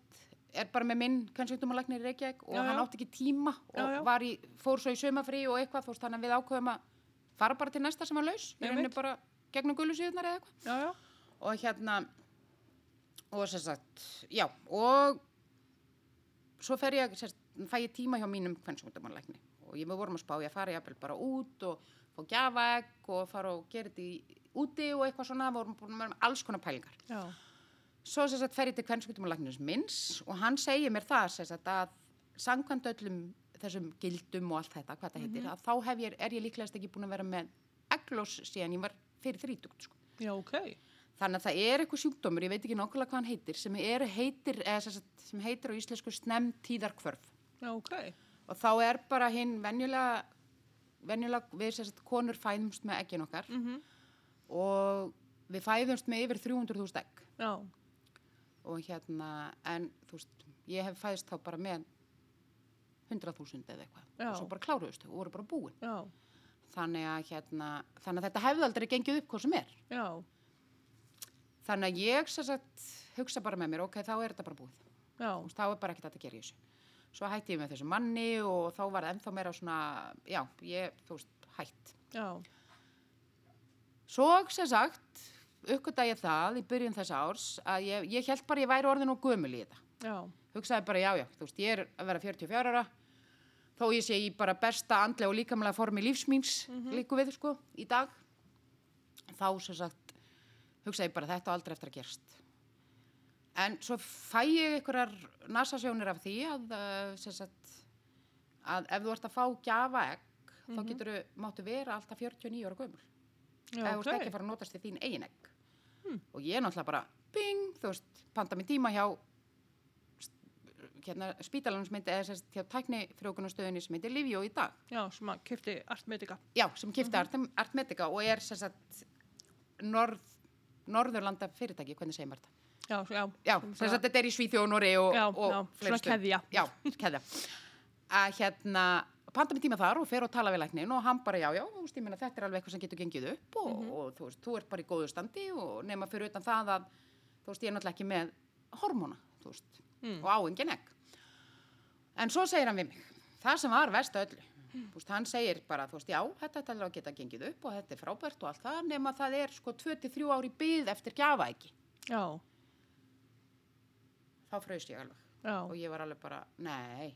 Speaker 2: er bara með minn kvennsvíktumalæknir í Reykjavík og
Speaker 1: Já,
Speaker 2: hann átti ekki tíma og í, fór svo í sömafrí og eitthvað veist þannig að við ákveðum að fara bara til næsta sem var laus. Rauninni
Speaker 1: Einmitt.
Speaker 2: bara gegnum gullusíðunar eða eitthvað. Og hérna og sagt, já og svo fer ég sérst, fæ ég tíma hjá mínum kvennsvíktumalækni og ég við vorum að spá ég að fara jafnvel bara út og fá gjafaegg og fara og gera þetta í, úti og eitthvað svona, vorum með alls konar pælingar.
Speaker 1: Já.
Speaker 2: Svo sem sagt fer ég til kvennskutumalæknins minns og hann segir mér það sem sagt að samkvæmt öllum þessum gildum og allt þetta, hvað það heitir, að þá hef ég, er ég líklegast ekki búin að vera með eglós síðan ég var fyrir þrítugt, sko.
Speaker 1: Já, ok.
Speaker 2: Þannig að það er eitthvað sjúkdómur, ég veit ekki nákvæmlega hvað hann heitir, sem, er, heitir, sagt, sem heitir á íslensku snemtíðarkvörf.
Speaker 1: Já, ok.
Speaker 2: Og þá er bara hinn venjulega, venjulega við sagt konur fæðumst með eggin okkar
Speaker 1: Mm
Speaker 2: og við fæðumst með yfir 300.000 egg.
Speaker 1: Já.
Speaker 2: Og hérna, en þú veist, ég hef fæðist þá bara með 100.000 eða eitthvað. Og svo bara kláruðust og voru bara búin.
Speaker 1: Já.
Speaker 2: þannig að hérna, þannig að þetta hefði aldrei gengið upp hvað sem er.
Speaker 1: Já.
Speaker 2: þannig að ég sagt hugsa bara með mér, ok, þá er þetta bara búið. Veist, þá er bara ekkert að gera í þessu. Svo hætti ég með þessu manni og þá var það ennþá meira svona, já, ég, þú veist, hætt.
Speaker 1: Já.
Speaker 2: Svo sem sagt, uppgötta ég það í byrjun þess árs að ég, ég held bara ég væri orðin og gömul í þetta.
Speaker 1: Já.
Speaker 2: Hugsaði bara, já, já, þú veist, ég er að vera 44 ára, þó ég sé í bara besta andlega og líkamlega formi lífsmýns líku við, sko, í dag. Þá sem sagt, hugsaði ég bara, þetta aldrei eftir að gerast. En svo fæ ég einhverjar nasasjónir af því að, uh, sem sagt, að ef þú ert að fá gjafa egg, þá getur þú, máttu vera alltaf 49 ára gömul
Speaker 1: Já,
Speaker 2: eða þú ert ekki að fara að notast við þín eigin egg og ég er náttúrulega bara bing, þú veist, panta mér tíma hjá hérna spítalanum sem heitir, eða sérst hjá tæknifrjókunastöðinni sem heitir Livjó í dag
Speaker 1: Já, sem að kipti Artmedica.
Speaker 2: já, sem kipta mm Artmedica og er sérst norð, norðurlanda fyrirtæki, hvernig segir maður þetta?
Speaker 1: Já, já.
Speaker 2: Já,
Speaker 1: bara-
Speaker 2: sagt þetta er í Svíþjónori og, og fleiri
Speaker 1: svona keðja.
Speaker 2: Já, keðja. Að hérna, panta mig tíma þar og fer og tala við læknin og hann bara, já, já, þú veist, ég meina þetta er alveg eitthvað sem getur gengið upp og,
Speaker 1: Mhm.
Speaker 2: og þú veist, þú ert bara í góðu standi og nema fyrir utan það að, þú veist, ég er náttúrulega ekki með hormóna, þú veist,
Speaker 1: Mm.
Speaker 2: og á engin egg. En svo segir hann við mig, það sem var verst að öllu,
Speaker 1: Mm.
Speaker 2: veist, hann segir bara, þú veist, já, þetta er alveg að geta gengið upp og þetta er frábært og allt það, nema það er sko 2-3 ári byð eftir gjafa ekki.
Speaker 1: Já.
Speaker 2: Þá fröst ég alveg.
Speaker 1: Já.
Speaker 2: og ég var alveg bara, nei,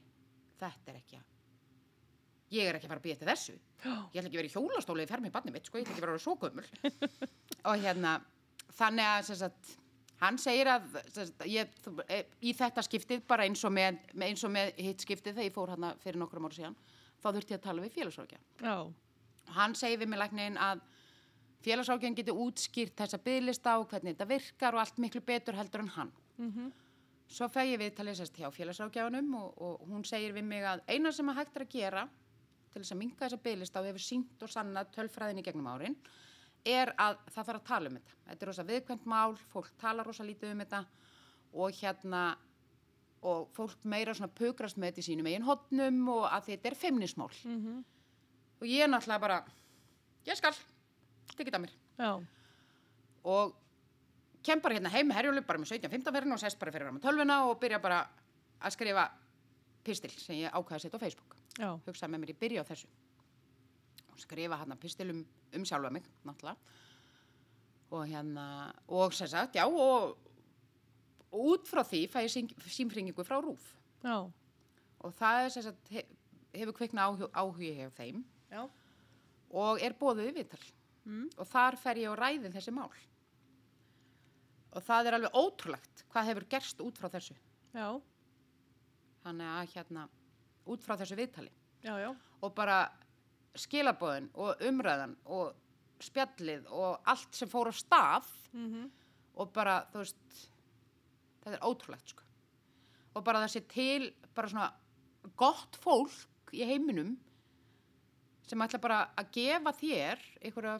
Speaker 2: þetta er ekki að ég er ekki að fara að býja til þessu. Ég ætla ekki að vera í hjólastóli í fermi barnið mitt, sko, ég ætla ekki að vera svo gömul. Og hérna, þannig að sagt, hann segir að sagt, ég, e, í þetta skiptið bara eins og með, eins og með hitt skiptið þegar ég fór hann fyrir nokkrum ára síðan þá þurfti ég að tala við félagsrákja og hann segir við mig læknin að félagsrákjan getur útskýrt þessa bygglista og hvernig þetta virkar og allt miklu betur heldur en hann.
Speaker 1: Mm
Speaker 2: Svo fæ ég við talið sérst hjá félagsrákjáðunum og, og hún segir við mig að eina sem að hægt er að gera til þess að minka þessa bygglista og hefur sínt og sannað tölfræðin í gegnum árin er að það þarf að tala um þetta. Þetta er rosa viðkvæmt mál, fólk tala rosa lítið um þetta og hérna og fólk meira svona pukrast með þetta í sínum eigin hotnum og að þetta er femnismál.
Speaker 1: -hmm.
Speaker 2: Og ég er náttúrulega bara, ég skal, tekið það mér
Speaker 1: Já.
Speaker 2: og kem bara hérna heim með herjólu bara með 17-15 verðin og sest bara fyrir fram á tölvuna og byrja bara að skrifa pistil sem ég ákvaði að setja á Facebook
Speaker 1: Já.
Speaker 2: hugsaði með mér í byrja á þessu og skrifa hérna pistil um, um sjálfa mig náttúrulega og hérna og sem sagt, já og út frá því fæ ég símfringingu frá RÚF
Speaker 1: Já.
Speaker 2: og það er sem sagt, he, hefur kveikna áhug, áhugi hefur þeim
Speaker 1: Já.
Speaker 2: og er bóðið viðtal
Speaker 1: Mm.
Speaker 2: og þar fer ég og ræði þessi mál og það er alveg ótrúlegt hvað hefur gerst út frá þessu
Speaker 1: Já.
Speaker 2: þannig að hérna út frá þessu viðtali.
Speaker 1: Já, já.
Speaker 2: og bara skilabóðin og umræðan og spjallið og allt sem fór á stað
Speaker 1: Mm
Speaker 2: og bara, þú veist þetta er ótrúlegt sko. Og bara sé til bara svona gott fólk í heiminum sem ætla bara að gefa þér einhverja,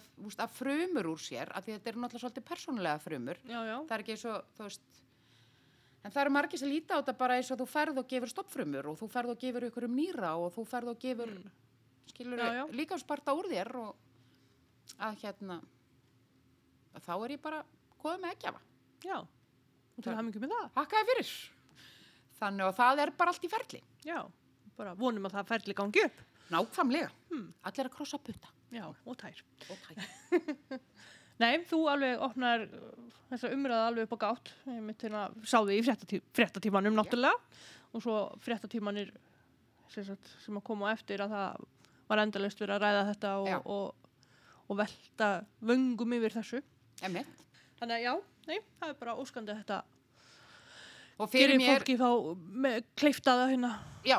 Speaker 2: að frumur úr sér af því þetta er náttúrulega svolítið persónulega frumur.
Speaker 1: Já,
Speaker 2: það er ekki svo, þú veist en það eru margir sem líta á þetta bara eins og þú ferð og gefur stoppfrumur og þú ferð og gefur ykkur um nýra og þú ferð og gefur mm. skilur
Speaker 1: Já, já.
Speaker 2: líka sparta úr þér og að hérna að þá er ég bara komið með ekki afa
Speaker 1: Já. Og til
Speaker 2: Það-
Speaker 1: hamingjum með það.
Speaker 2: hakkaði fyrir þannig og það er bara allt í ferli
Speaker 1: Já. Bara vonum að það ferli gangi upp.
Speaker 2: nákvæmlega, allir að krossa putta
Speaker 1: Já, og tær.
Speaker 2: og tæk
Speaker 1: Nei, þú alveg opnar uh, þessa umræða alveg upp á gátt. Ég mitt hérna sá þig í fréttatí fréttatímanum náttúrulega og svo fréttatímanir sem, sagt, sem að koma á eftir að það var endalaust verið að ræða þetta
Speaker 2: Já.
Speaker 1: og, og, og velta vöngum yfir þessu.
Speaker 2: Emmett.
Speaker 1: Þannig að já, nei, það er bara óskandi að þetta
Speaker 2: og fyrir
Speaker 1: gerir
Speaker 2: mér,
Speaker 1: fólki þá kleiftaða hérna
Speaker 2: já,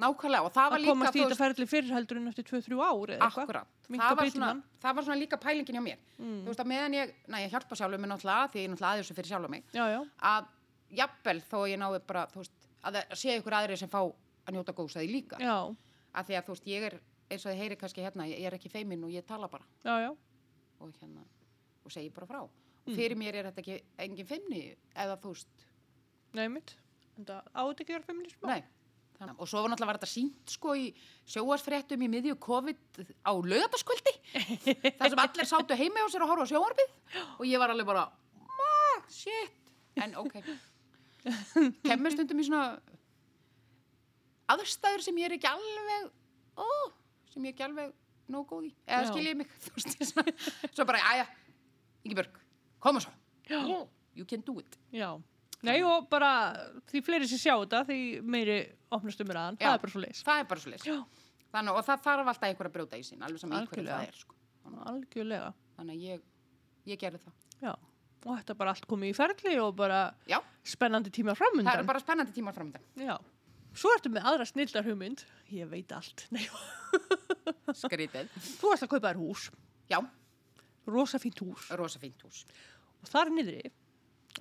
Speaker 2: nákvæmlega og það var
Speaker 1: að
Speaker 2: líka
Speaker 1: komast í þetta ferli fyrir heldur en eftir 2-3 ár eða eitthvað.
Speaker 2: Akkurat, það var, svona, það var svona líka pælingin hjá mér.
Speaker 1: Mm.
Speaker 2: þú veist að meðan ég, næ ég hjálpa sjálfur mig náttúrulega því ég náttúrulega aðeins fyrir sjálfur mig.
Speaker 1: Já, já,
Speaker 2: að jafnvel þó ég náði bara veist, að sé ykkur aðri sem fá að njóta góðs að því líka.
Speaker 1: Já,
Speaker 2: að því að þú veist ég er eins og þið heyri kannski hérna ég er ekki feimin og ég tala bara.
Speaker 1: Já, já,
Speaker 2: og hérna og segi bara frá.
Speaker 1: Mm.
Speaker 2: og fyrir mér er þetta ekki engin feimni eða þú veist
Speaker 1: nei
Speaker 2: Þannig, og svo var náttúrulega var þetta sínt sko í sjóasfréttum í miðju COVID á lögataskvöldi þar sem allir sátu heimi á sér að horfa á sjóarbið og ég var alveg bara ma, shit, en ok. Kemur stundum í svona aðstæður sem ég er ekki alveg ó, sem ég er ekki alveg nóg góð í, eða skiljið mig þú veist, svona, svo bara, aðja Ingeborg, koma svo.
Speaker 1: Já.
Speaker 2: you can do it.
Speaker 1: Já, nei og bara því fleiri sem sjá þetta því meiri opnast um
Speaker 2: Já.
Speaker 1: það er bara svo leis
Speaker 2: það er bara svo leys Þannig, og það þarf alltaf einhver að brjóta í sín, alveg sem einhverju það er. Sko.
Speaker 1: algjörlega.
Speaker 2: Þannig að ég, ég gerði það.
Speaker 1: Já, og þetta er bara allt komið í ferli og bara
Speaker 2: Já,
Speaker 1: spennandi tíma
Speaker 2: það eru bara spennandi tímar framöndan.
Speaker 1: Já, svo ertu með aðra snildar hugmynd. Ég veit allt. Nei,
Speaker 2: Skrítið.
Speaker 1: Þú varst að kaupa þér hús,
Speaker 2: Já,
Speaker 1: rosa fínt hús.
Speaker 2: Rosa fínt hús.
Speaker 1: og þar niðri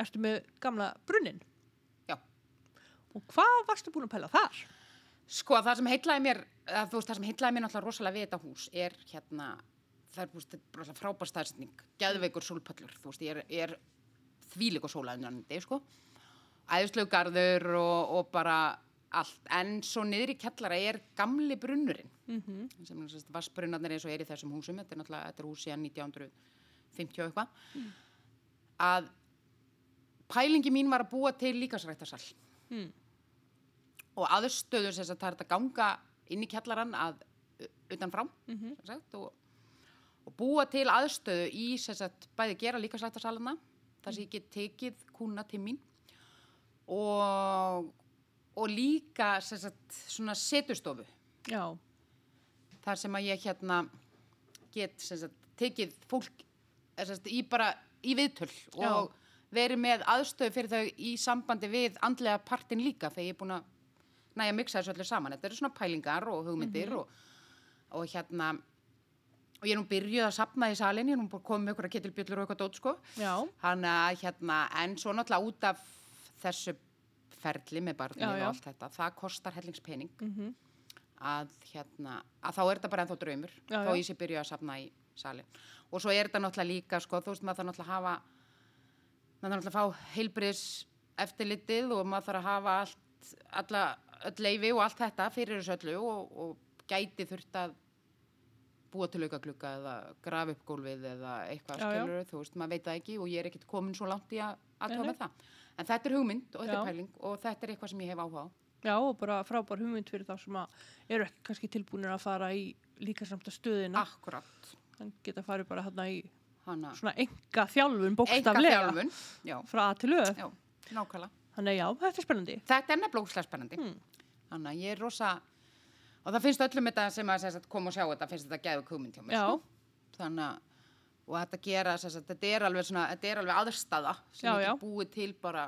Speaker 1: ertu með gamla brunnin
Speaker 2: Já.
Speaker 1: Og hvað varstu búin að pæla þar?
Speaker 2: Sko, það sem heitlaði mér, að, þú veist, það sem heitlaði mér náttúrulega rosalega við þetta hús er hérna, það er búist, þetta er bara frábær staðsending, geðveikur sólpallur, þú veist, ég er, ég er þvílik og sólaðunandi, sko. Æðislegu garður og, og bara allt, en svo niður í kellara er gamli brunnurinn.
Speaker 1: Mm
Speaker 2: sem er sérst vassbrunnarnir eins og er í þessum húsum þetta er náttúrulega, þetta er hús síðan 1950 og eitthvað að pælingi mín var að búa til líkasræktarsal
Speaker 1: Mm.
Speaker 2: og aðstöður sem það er þetta ganga inn í kjallarann að utan frá
Speaker 1: Mhm.
Speaker 2: sem sagt, og, og búa til aðstöðu í sem sagt, bæði gera líkasræktarsalana þar sem ég get tekið kúna til mín og, og líka sem sagt, svona setustofu
Speaker 1: Já,
Speaker 2: þar sem að ég hérna get sem sagt, tekið fólk sem sagt, í bara í viðtöl
Speaker 1: Já.
Speaker 2: Verið með aðstöðu fyrir þau í sambandi við andlega partin líka þegar ég er búin að næja að mixa þessu öllu saman. Þetta eru svona pælingar og hugmyndir og, og hérna og ég er nú byrjuð að sapna í salin, ég er nú komið með ykkur að ketilbjöllur og eitthvað dót sko.
Speaker 1: já,
Speaker 2: Hann að hérna, en svo náttúrulega út af þessu ferli með barnið og allt þetta, það kostar hellingspening
Speaker 1: mm
Speaker 2: að, hérna, að þá er þetta bara ennþá draumur
Speaker 1: Já,
Speaker 2: þó
Speaker 1: já.
Speaker 2: ég sé byrja að safna í salin og svo er þetta náttúrulega líka sko, þú veist maður þarf náttúrulega hafa maður þarf náttúrulega að fá heilbriðs eftirlitið og maður þarf að hafa allt, alla, öll leifi og allt þetta fyrir þessu öllu og, og gæti þurft að búa til auka glugga eða grafa upp gólfið eða eitthvað skilur þú veist, maður veit það ekki og ég er ekkert komin svo langt í að aðtöfa það. En þetta er hugmynd og þetta
Speaker 1: Já.
Speaker 2: er pæling og þetta er eitthvað sem ég hef áhuga á.
Speaker 1: Já, og bara frábær hugmynd fyrir þá sem að eru ekki kannski tilbúinir að fara í líka samt að stöðina.
Speaker 2: Akkurat,
Speaker 1: Þann geta farið bara hérna í
Speaker 2: hana
Speaker 1: svona enga þjálfun, bókstaflega, frá að til
Speaker 2: nákvæmlega.
Speaker 1: Þannig já, þetta er spennandi.
Speaker 2: Þetta er nefnilega óslega spennandi.
Speaker 1: Mm.
Speaker 2: Þannig að ég er rosa, og það finnst öllum þetta sem að sagt, koma og sjá þetta, finnst þetta geðu kugmynd hjá mér. Sko. Þannig að, og þetta gera, sagt, þetta er alveg svona, þetta er alveg aðstæða sem
Speaker 1: Já,
Speaker 2: ég búið til bara,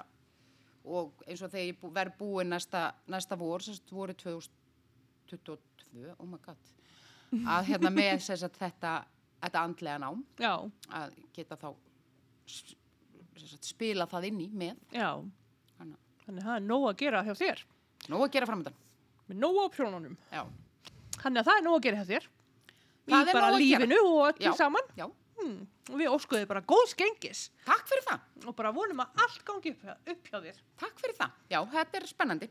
Speaker 2: og eins og þegar ég bú, verð búið næsta, næsta vor, sagt, voru 2022, oh my god, að hérna með, sagt, þetta, þetta andlega nám,
Speaker 1: Já,
Speaker 2: að geta þá spila það inn í með,
Speaker 1: já.
Speaker 2: þannig
Speaker 1: að það er nóg að gera hjá þér.
Speaker 2: nóg að gera framöndan.
Speaker 1: Með nóg á prjónunum.
Speaker 2: Já.
Speaker 1: Þannig að það er nóg að gera hjá þér.
Speaker 2: Það
Speaker 1: Í bara
Speaker 2: að gera.
Speaker 1: lífinu og öllu saman.
Speaker 2: Já,
Speaker 1: Hmm. Og við óskuðum bara góðs gengis
Speaker 2: takk fyrir það.
Speaker 1: og bara vonum að allt gangi upp, upp hjá þér.
Speaker 2: Takk fyrir það. Já, þetta er spennandi.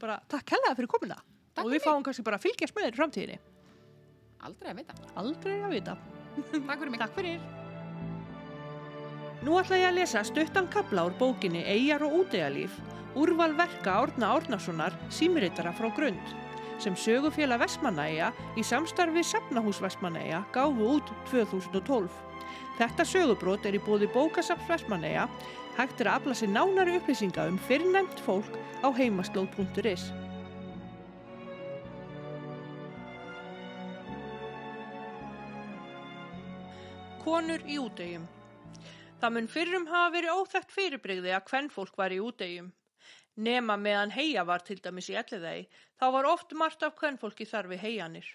Speaker 1: Bara takk hella fyrir komuna.
Speaker 2: Takk
Speaker 1: og við fáum kannski bara fylgjast með þér í framtíðinni.
Speaker 2: Aldrei að vita.
Speaker 1: Aldrei að vita.
Speaker 2: Takk fyrir mig.
Speaker 1: Takk fyrir. Nú ætla ég að lesa stuttan kabla úr bókinni Eyjar og útegalíf, úrval verka Árna Árnasonar, símritara frá Grund, sem sögufélag Vestmannaeyja í samstarfi Safnahús Vestmannaeyja gáfu út 2012. Þetta sögubrót er í bóði bókasaps Vestmannaeyja, hægt er að afla sér nánari upplýsinga um fyrrnæmt fólk á heimaslóð.is. Konur í útegjum Það mun fyrrum hafa verið óþægt fyrirbrigði að kvennfólk var í útegjum. Nema meðan heia var til dæmis í elliðegi, þá var oft margt af kvennfólki þar við heianir.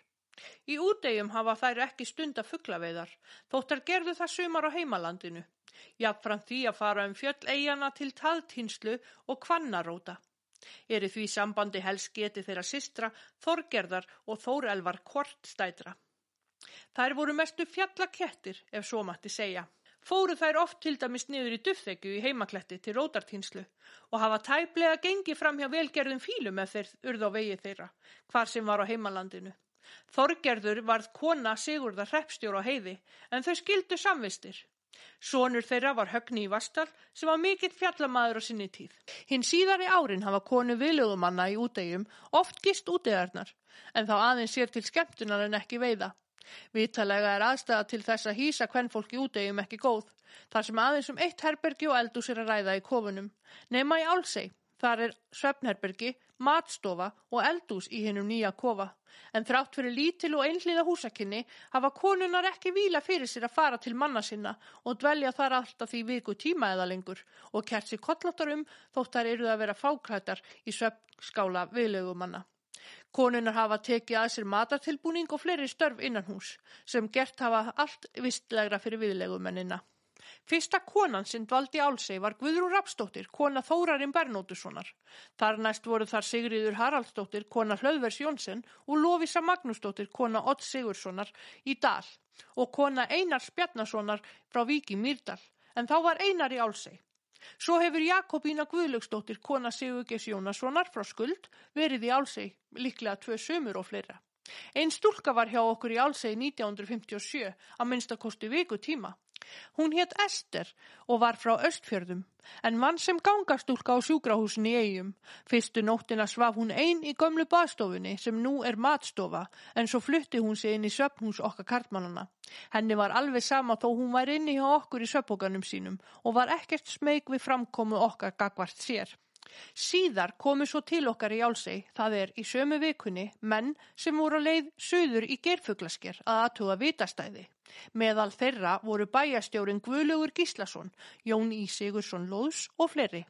Speaker 1: Í útegjum hafa þær ekki stunda fugglaveiðar, þóttar gerðu það sumar á heimalandinu. Jafnfram því að fara um fjöll eigana til taðtinslu og kvannaróta. Er í því sambandi helst geti þeirra systra, Þorgerðar og Þórelvar kortstætra. Þær voru mestu fjallakettir, ef svo mætti segja. Fóru þær oft til dæmis niður í duffþekju í heimakletti til rótartínslu og hafa tæplega gengið fram hjá velgerðum fílum ef þeir urð á vegi þeirra, hvar sem var á heimalandinu. Þorgerður varð kona Sigurðar hreppstjóra á heiði, en þau skildu samvistir. Sónur þeirra var Högni í Vastal sem var mikill fjallamaður á sinni tíð. Hinn síðari árin hafa konu viðlögumanna í útegjum oft gist útegarnar, en þá aðeins sér til skemmtunar en ekki veiða. Vitalega er aðstæða til þess að hýsa kvennfólki útegjum ekki góð, þar sem aðeins um eitt herbergi og eldús er að ræða í kofunum. Nema í Álsei, þar er svefnherbergi, matstofa og eldús í hinnum nýja kofa. En þrátt fyrir lítil og einhliða húsakinni hafa konunar ekki vila fyrir sér að fara til manna sinna og dvelja þar alltaf því viku tíma eða lengur og kert sér kolláttar um þótt þær eruð að vera fáklættar í svefnskála viðlegumanna. Konunar hafa tekið að sér matartilbúning og fleiri störf innan hús sem gert hafa allt vistlegra fyrir viðlegumennina. Fyrsta konan sem dvaldi álsei var Guðrún Rapsdóttir, kona Þórarinn Bernótussonar. Þar næst voru þar Sigriður Haraldsdóttir, kona Hlöðvers Jónsson og Lofísa Magnúsdóttir, kona Ott Sigurssonar í Dal og kona Einars Bjarnasonar frá Víki Mýrdal, en þá var Einar í álsei. Svo hefur Jakobína Guðlaugsdóttir, kona Sigurgeis Jónassonar frá Skuld, verið í álsei, líklega tvö sömur og fleira. Einn stúlka var hjá okkur í álsei 1957, að minnstakosti viku tíma. Hún hétt Ester og var frá Östfjörðum, en mann sem gangastúlka á sjúkrahúsin í eigum. Fyrstu nóttina svaf hún ein í gömlu baðstofunni sem nú er matstofa, en svo flutti hún sig inn í söpnhús okkar kartmannana. Henni var alveg sama þó hún var inni hjá okkur í söpbókanum sínum og var ekkert smeg við framkomu okkar gagvart sér. Síðar komu svo til okkar í Álsei, það er í sömu vikunni, menn sem voru að leið söður í gerfuglasker að aðtuga vitastæði. Meðal þeirra voru bæjastjórin Guðlugur Gíslason, Jón Í Sigursson Lóðs og fleiri.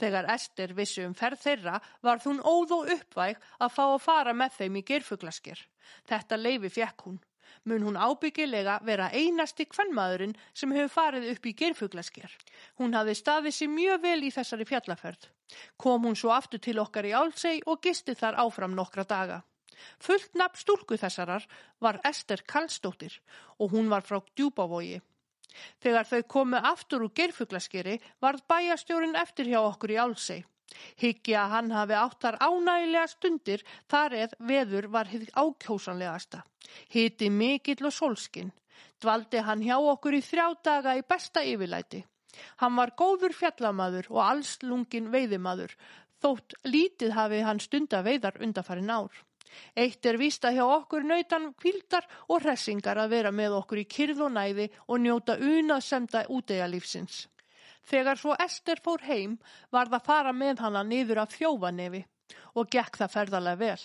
Speaker 1: Þegar Ester vissi um ferð þeirra var hún óð og uppvæg að fá að fara með þeim í gerfuglasker. Þetta leifi fjekk hún. Mun hún ábyggilega vera einasti kvennmaðurinn sem hefur farið upp í gerfuglasker. Hún hafði staðið sér mjög vel í þessari fjallaferð. Kom hún svo aftur til okkar í Álsei og gisti þar áfram nokkra daga. Fullt nafn stúlku þessarar var Ester Karlsdóttir og hún var frá Djúbavogi. Þegar þau komu aftur úr gerfuglaskeri varð bæjastjórin eftir hjá okkur í Álsei. Hyggja að hann hafi áttar ánægilega stundir þar eð veður var hið ákjósanlegasta. Hiti mikill og solskin. Dvaldi hann hjá okkur í þrjá daga í besta yfirlæti. Hann var góður fjallamaður og allslungin veiðimaður, þótt lítið hafi hann stunda veiðar undarfarin ár. Eitt er vísta hjá okkur nautan kvildar og hressingar að vera með okkur í kyrð og næði og njóta unað semda útegalífsins. Þegar svo Ester fór heim var það fara með hana niður af þjófanefi og gekk það ferðarlega vel.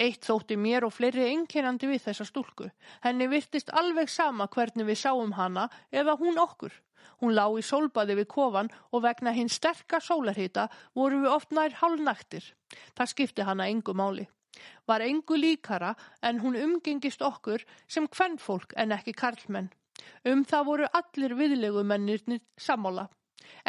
Speaker 1: Eitt þótti mér og fleiri einkennandi við þessa stúlku. Henni virtist alveg sama hvernig við sáum hana eða hún okkur. Hún lá í sólbaði við kofan og vegna hinn sterka sólarhita voru við oft nær hálfnæktir. Það skipti hana engu máli. Var engu líkara en hún umgengist okkur sem kvennfólk en ekki karlmenn. Um það voru allir viðlegumennirnir sammála.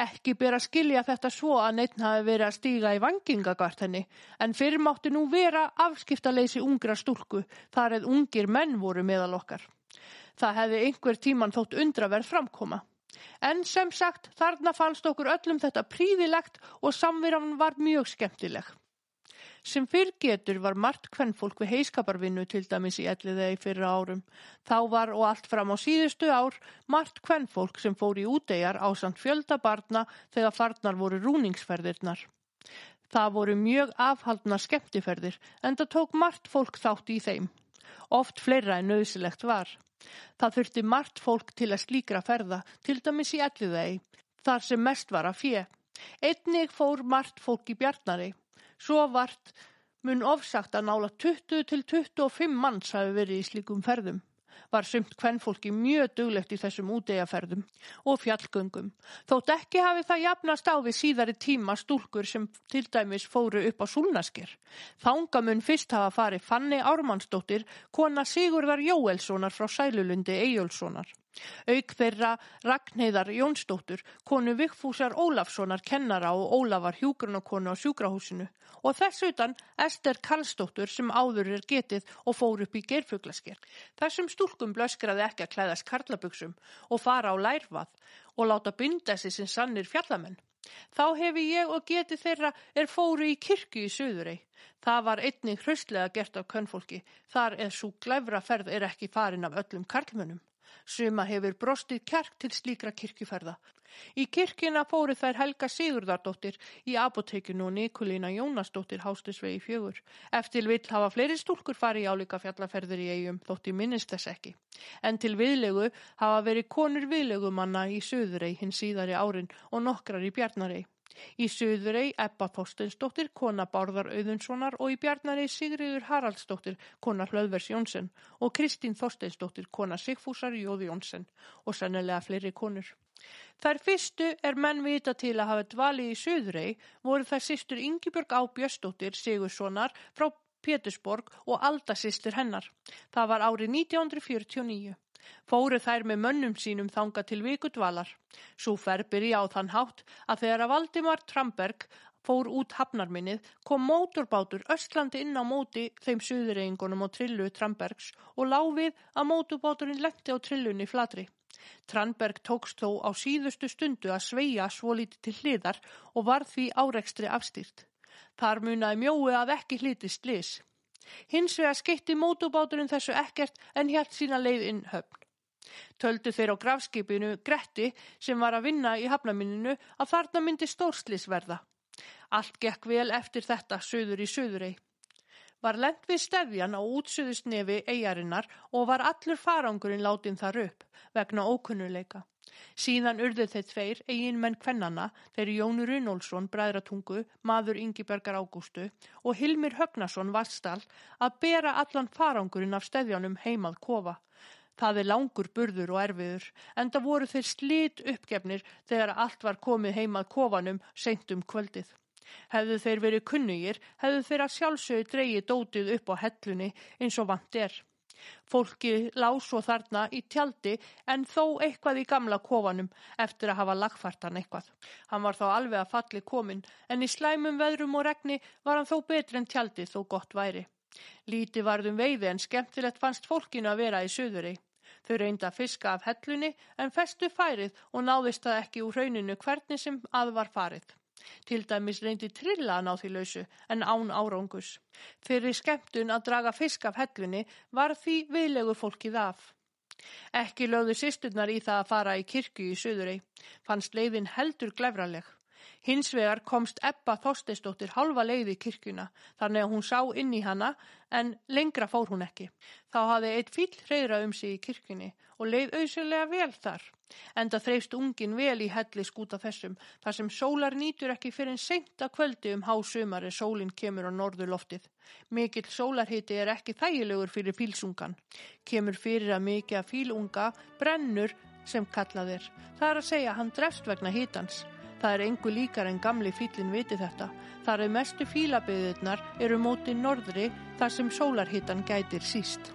Speaker 1: Ekki ber að skilja þetta svo að neitt hafi verið að stíga í vangingagart henni, en fyrir mátti nú vera afskiptaleysi ungra stúlku, þar eð ungir menn voru meðal okkar. Það hefði einhver tíman þótt undraverð framkoma. En sem sagt, þarna fannst okkur öllum þetta príðilegt og samverðan var mjög skemmtileg. Sem fyrr getur var margt kvennfólk við heiskaparvinnu til dæmis í elliðegi fyrir árum. Þá var og allt fram á síðustu ár margt kvennfólk sem fór í útegjar á samt fjöldabarna þegar farnar voru rúningsferðirnar. Það voru mjög afhaldna skemmtiferðir en það tók margt fólk þátt í þeim. Oft fleira en nöðsilegt var. Það þurfti margt fólk til að slíkra ferða, til dæmis í elliðegi, þar sem mest var að fjö. Einnig fór margt fólk í bjarnari. Svo vart mun ofsagt að nála 20 til 25 manns hafi verið í slíkum ferðum. Var sumt kvennfólki mjög duglegt í þessum útegaferðum og fjallgöngum. Þótt ekki hafi það jafnast á við síðari tíma stúlkur sem til dæmis fóru upp á súlnasker. Þánga mun fyrst hafa farið Fanni Ármannsdóttir, kona Sigurðar Jóelssonar frá Sælulundi Eyjólfssonar. Auk þeirra Ragnheðar Jónsdóttur, konu Vigfúsar Ólafssonar kennara og Ólafar hjúgrunarkonu á sjúkrahúsinu og þess utan Ester Karlsdóttur sem áður er getið og fór upp í gerfuglasker. Þessum stúlkum blöskraði ekki að klæðast karlabugsum og fara á lærvað og láta binda sig sem sannir fjallamenn. Þá hefi ég og getið þeirra er fóru í kirkju í söðurei. Það var einnig hraustlega gert af könnfólki, þar eða svo glæfra ferð er ekki farin af öllum karlmönnum. Suma hefur brostið kjark til slíkra kirkjuferða. Í kirkina fóru þær Helga Sigurðardóttir í apotekinu og Nikolína Jónasdóttir hástisvegi fjögur. Eftir vill hafa fleiri stúlkur farið í álíka fjallaferðir í eigum þótt í minnist þess ekki. En til viðlegu hafa verið konur viðlegumanna í söðurei hinn síðari árin og nokkrar í bjarnarei. Í Suðurei Ebba Þorsteinsdóttir, kona Bárðar Auðunssonar og í Bjarnarei Sigriður Haraldsdóttir, kona Hlöðvers Jónsson og Kristín Þorsteinsdóttir, kona Sigfúsar Jóði Jónsson og sennilega fleiri konur. Þær fyrstu er menn vita til að hafa dvalið í Suðurei voru þær sýstur Yngibjörg Á Björsdóttir Sigurssonar frá Pétursborg og Alda sýstur hennar. Það var árið 1949. Fóru þær með mönnum sínum þanga til vikudvalar. Svo ferbyrji á þann hátt að þegar að Valdimar Tramberg fór út hafnarminnið kom mótorbátur östlandi inn á móti þeim suðureyingunum og trillu Trambergs og láfið að mótorbáturinn letti á trillunni flatri. Tramberg tókst þó á síðustu stundu að sveia svo lítið til hliðar og var því árekstri afstýrt. Þar munaði mjói að ekki hlitist lis. Hins vegar skeitti mótubáturinn þessu ekkert en hjælt sína leið inn höfn. Töldu þeir á grafskipinu Gretti sem var að vinna í hafnaminninu að þarna myndi stórslisverða. Allt gekk vel eftir þetta söður í söðurei. Var lent við stefjan á útsöðusnefi eigarinnar og var allur farangurinn látin þar upp vegna ókunnuleika. Síðan urðu þeir tveir eigin menn kvennana, þeir Jónu Runólfsson, bræðratungu, maður Ingibergar Ágústu og Hilmir Högnason Vastal að bera allan farangurinn af stefjanum heimað kofa. Það er langur burður og erfiður, en það voru þeir slit uppgefnir þegar allt var komið heimað kofanum seint um kvöldið. Hefðu þeir verið kunnugir, hefðu þeir að sjálfsögðu dreyið dótið upp á hellunni eins og vant er. Fólki lág svo þarna í tjaldi en þó eitthvað í gamla kofanum eftir að hafa lagfært hann eitthvað. Hann var þá alveg að falli komin en í slæmum veðrum og regni var hann þó betri en tjaldi þó gott væri. Líti varðum veiði en skemmtilegt fannst fólkinu að vera í söðurei. Þau reynda að fiska af hellunni en festu færið og náðist það ekki úr rauninu hvernig sem að var farið. Til dæmis reyndi trilla að ná því lausu en án árangus. Fyrir skemmtun að draga fisk af hellunni var því viðlegur fólkið af. Ekki lögðu sýsturnar í það að fara í kirkju í söðurei. Fannst leiðin heldur glefraleg. Hins vegar komst Ebba Þorsteistóttir halva leið í kirkjuna þannig að hún sá inn í hana en lengra fór hún ekki. Þá hafði eitt fíl hreyðra um sig í kirkjunni og leið auðsynlega vel þar. Enda þreifst ungin vel í helli skúta þessum þar sem sólar nýtur ekki fyrir en seint að kvöldi um hásumar er sólinn kemur á norður loftið. Mikill sólarhiti er ekki þægilegur fyrir fílsungan. Kemur fyrir að mikið að fílunga brennur sem kallað er. Það er að segja hann drefst vegna hitans. Það er engu líkar en gamli fílinn viti þetta. Þar er mestu fílabyðurnar eru móti norðri þar sem sólarhittan gætir síst.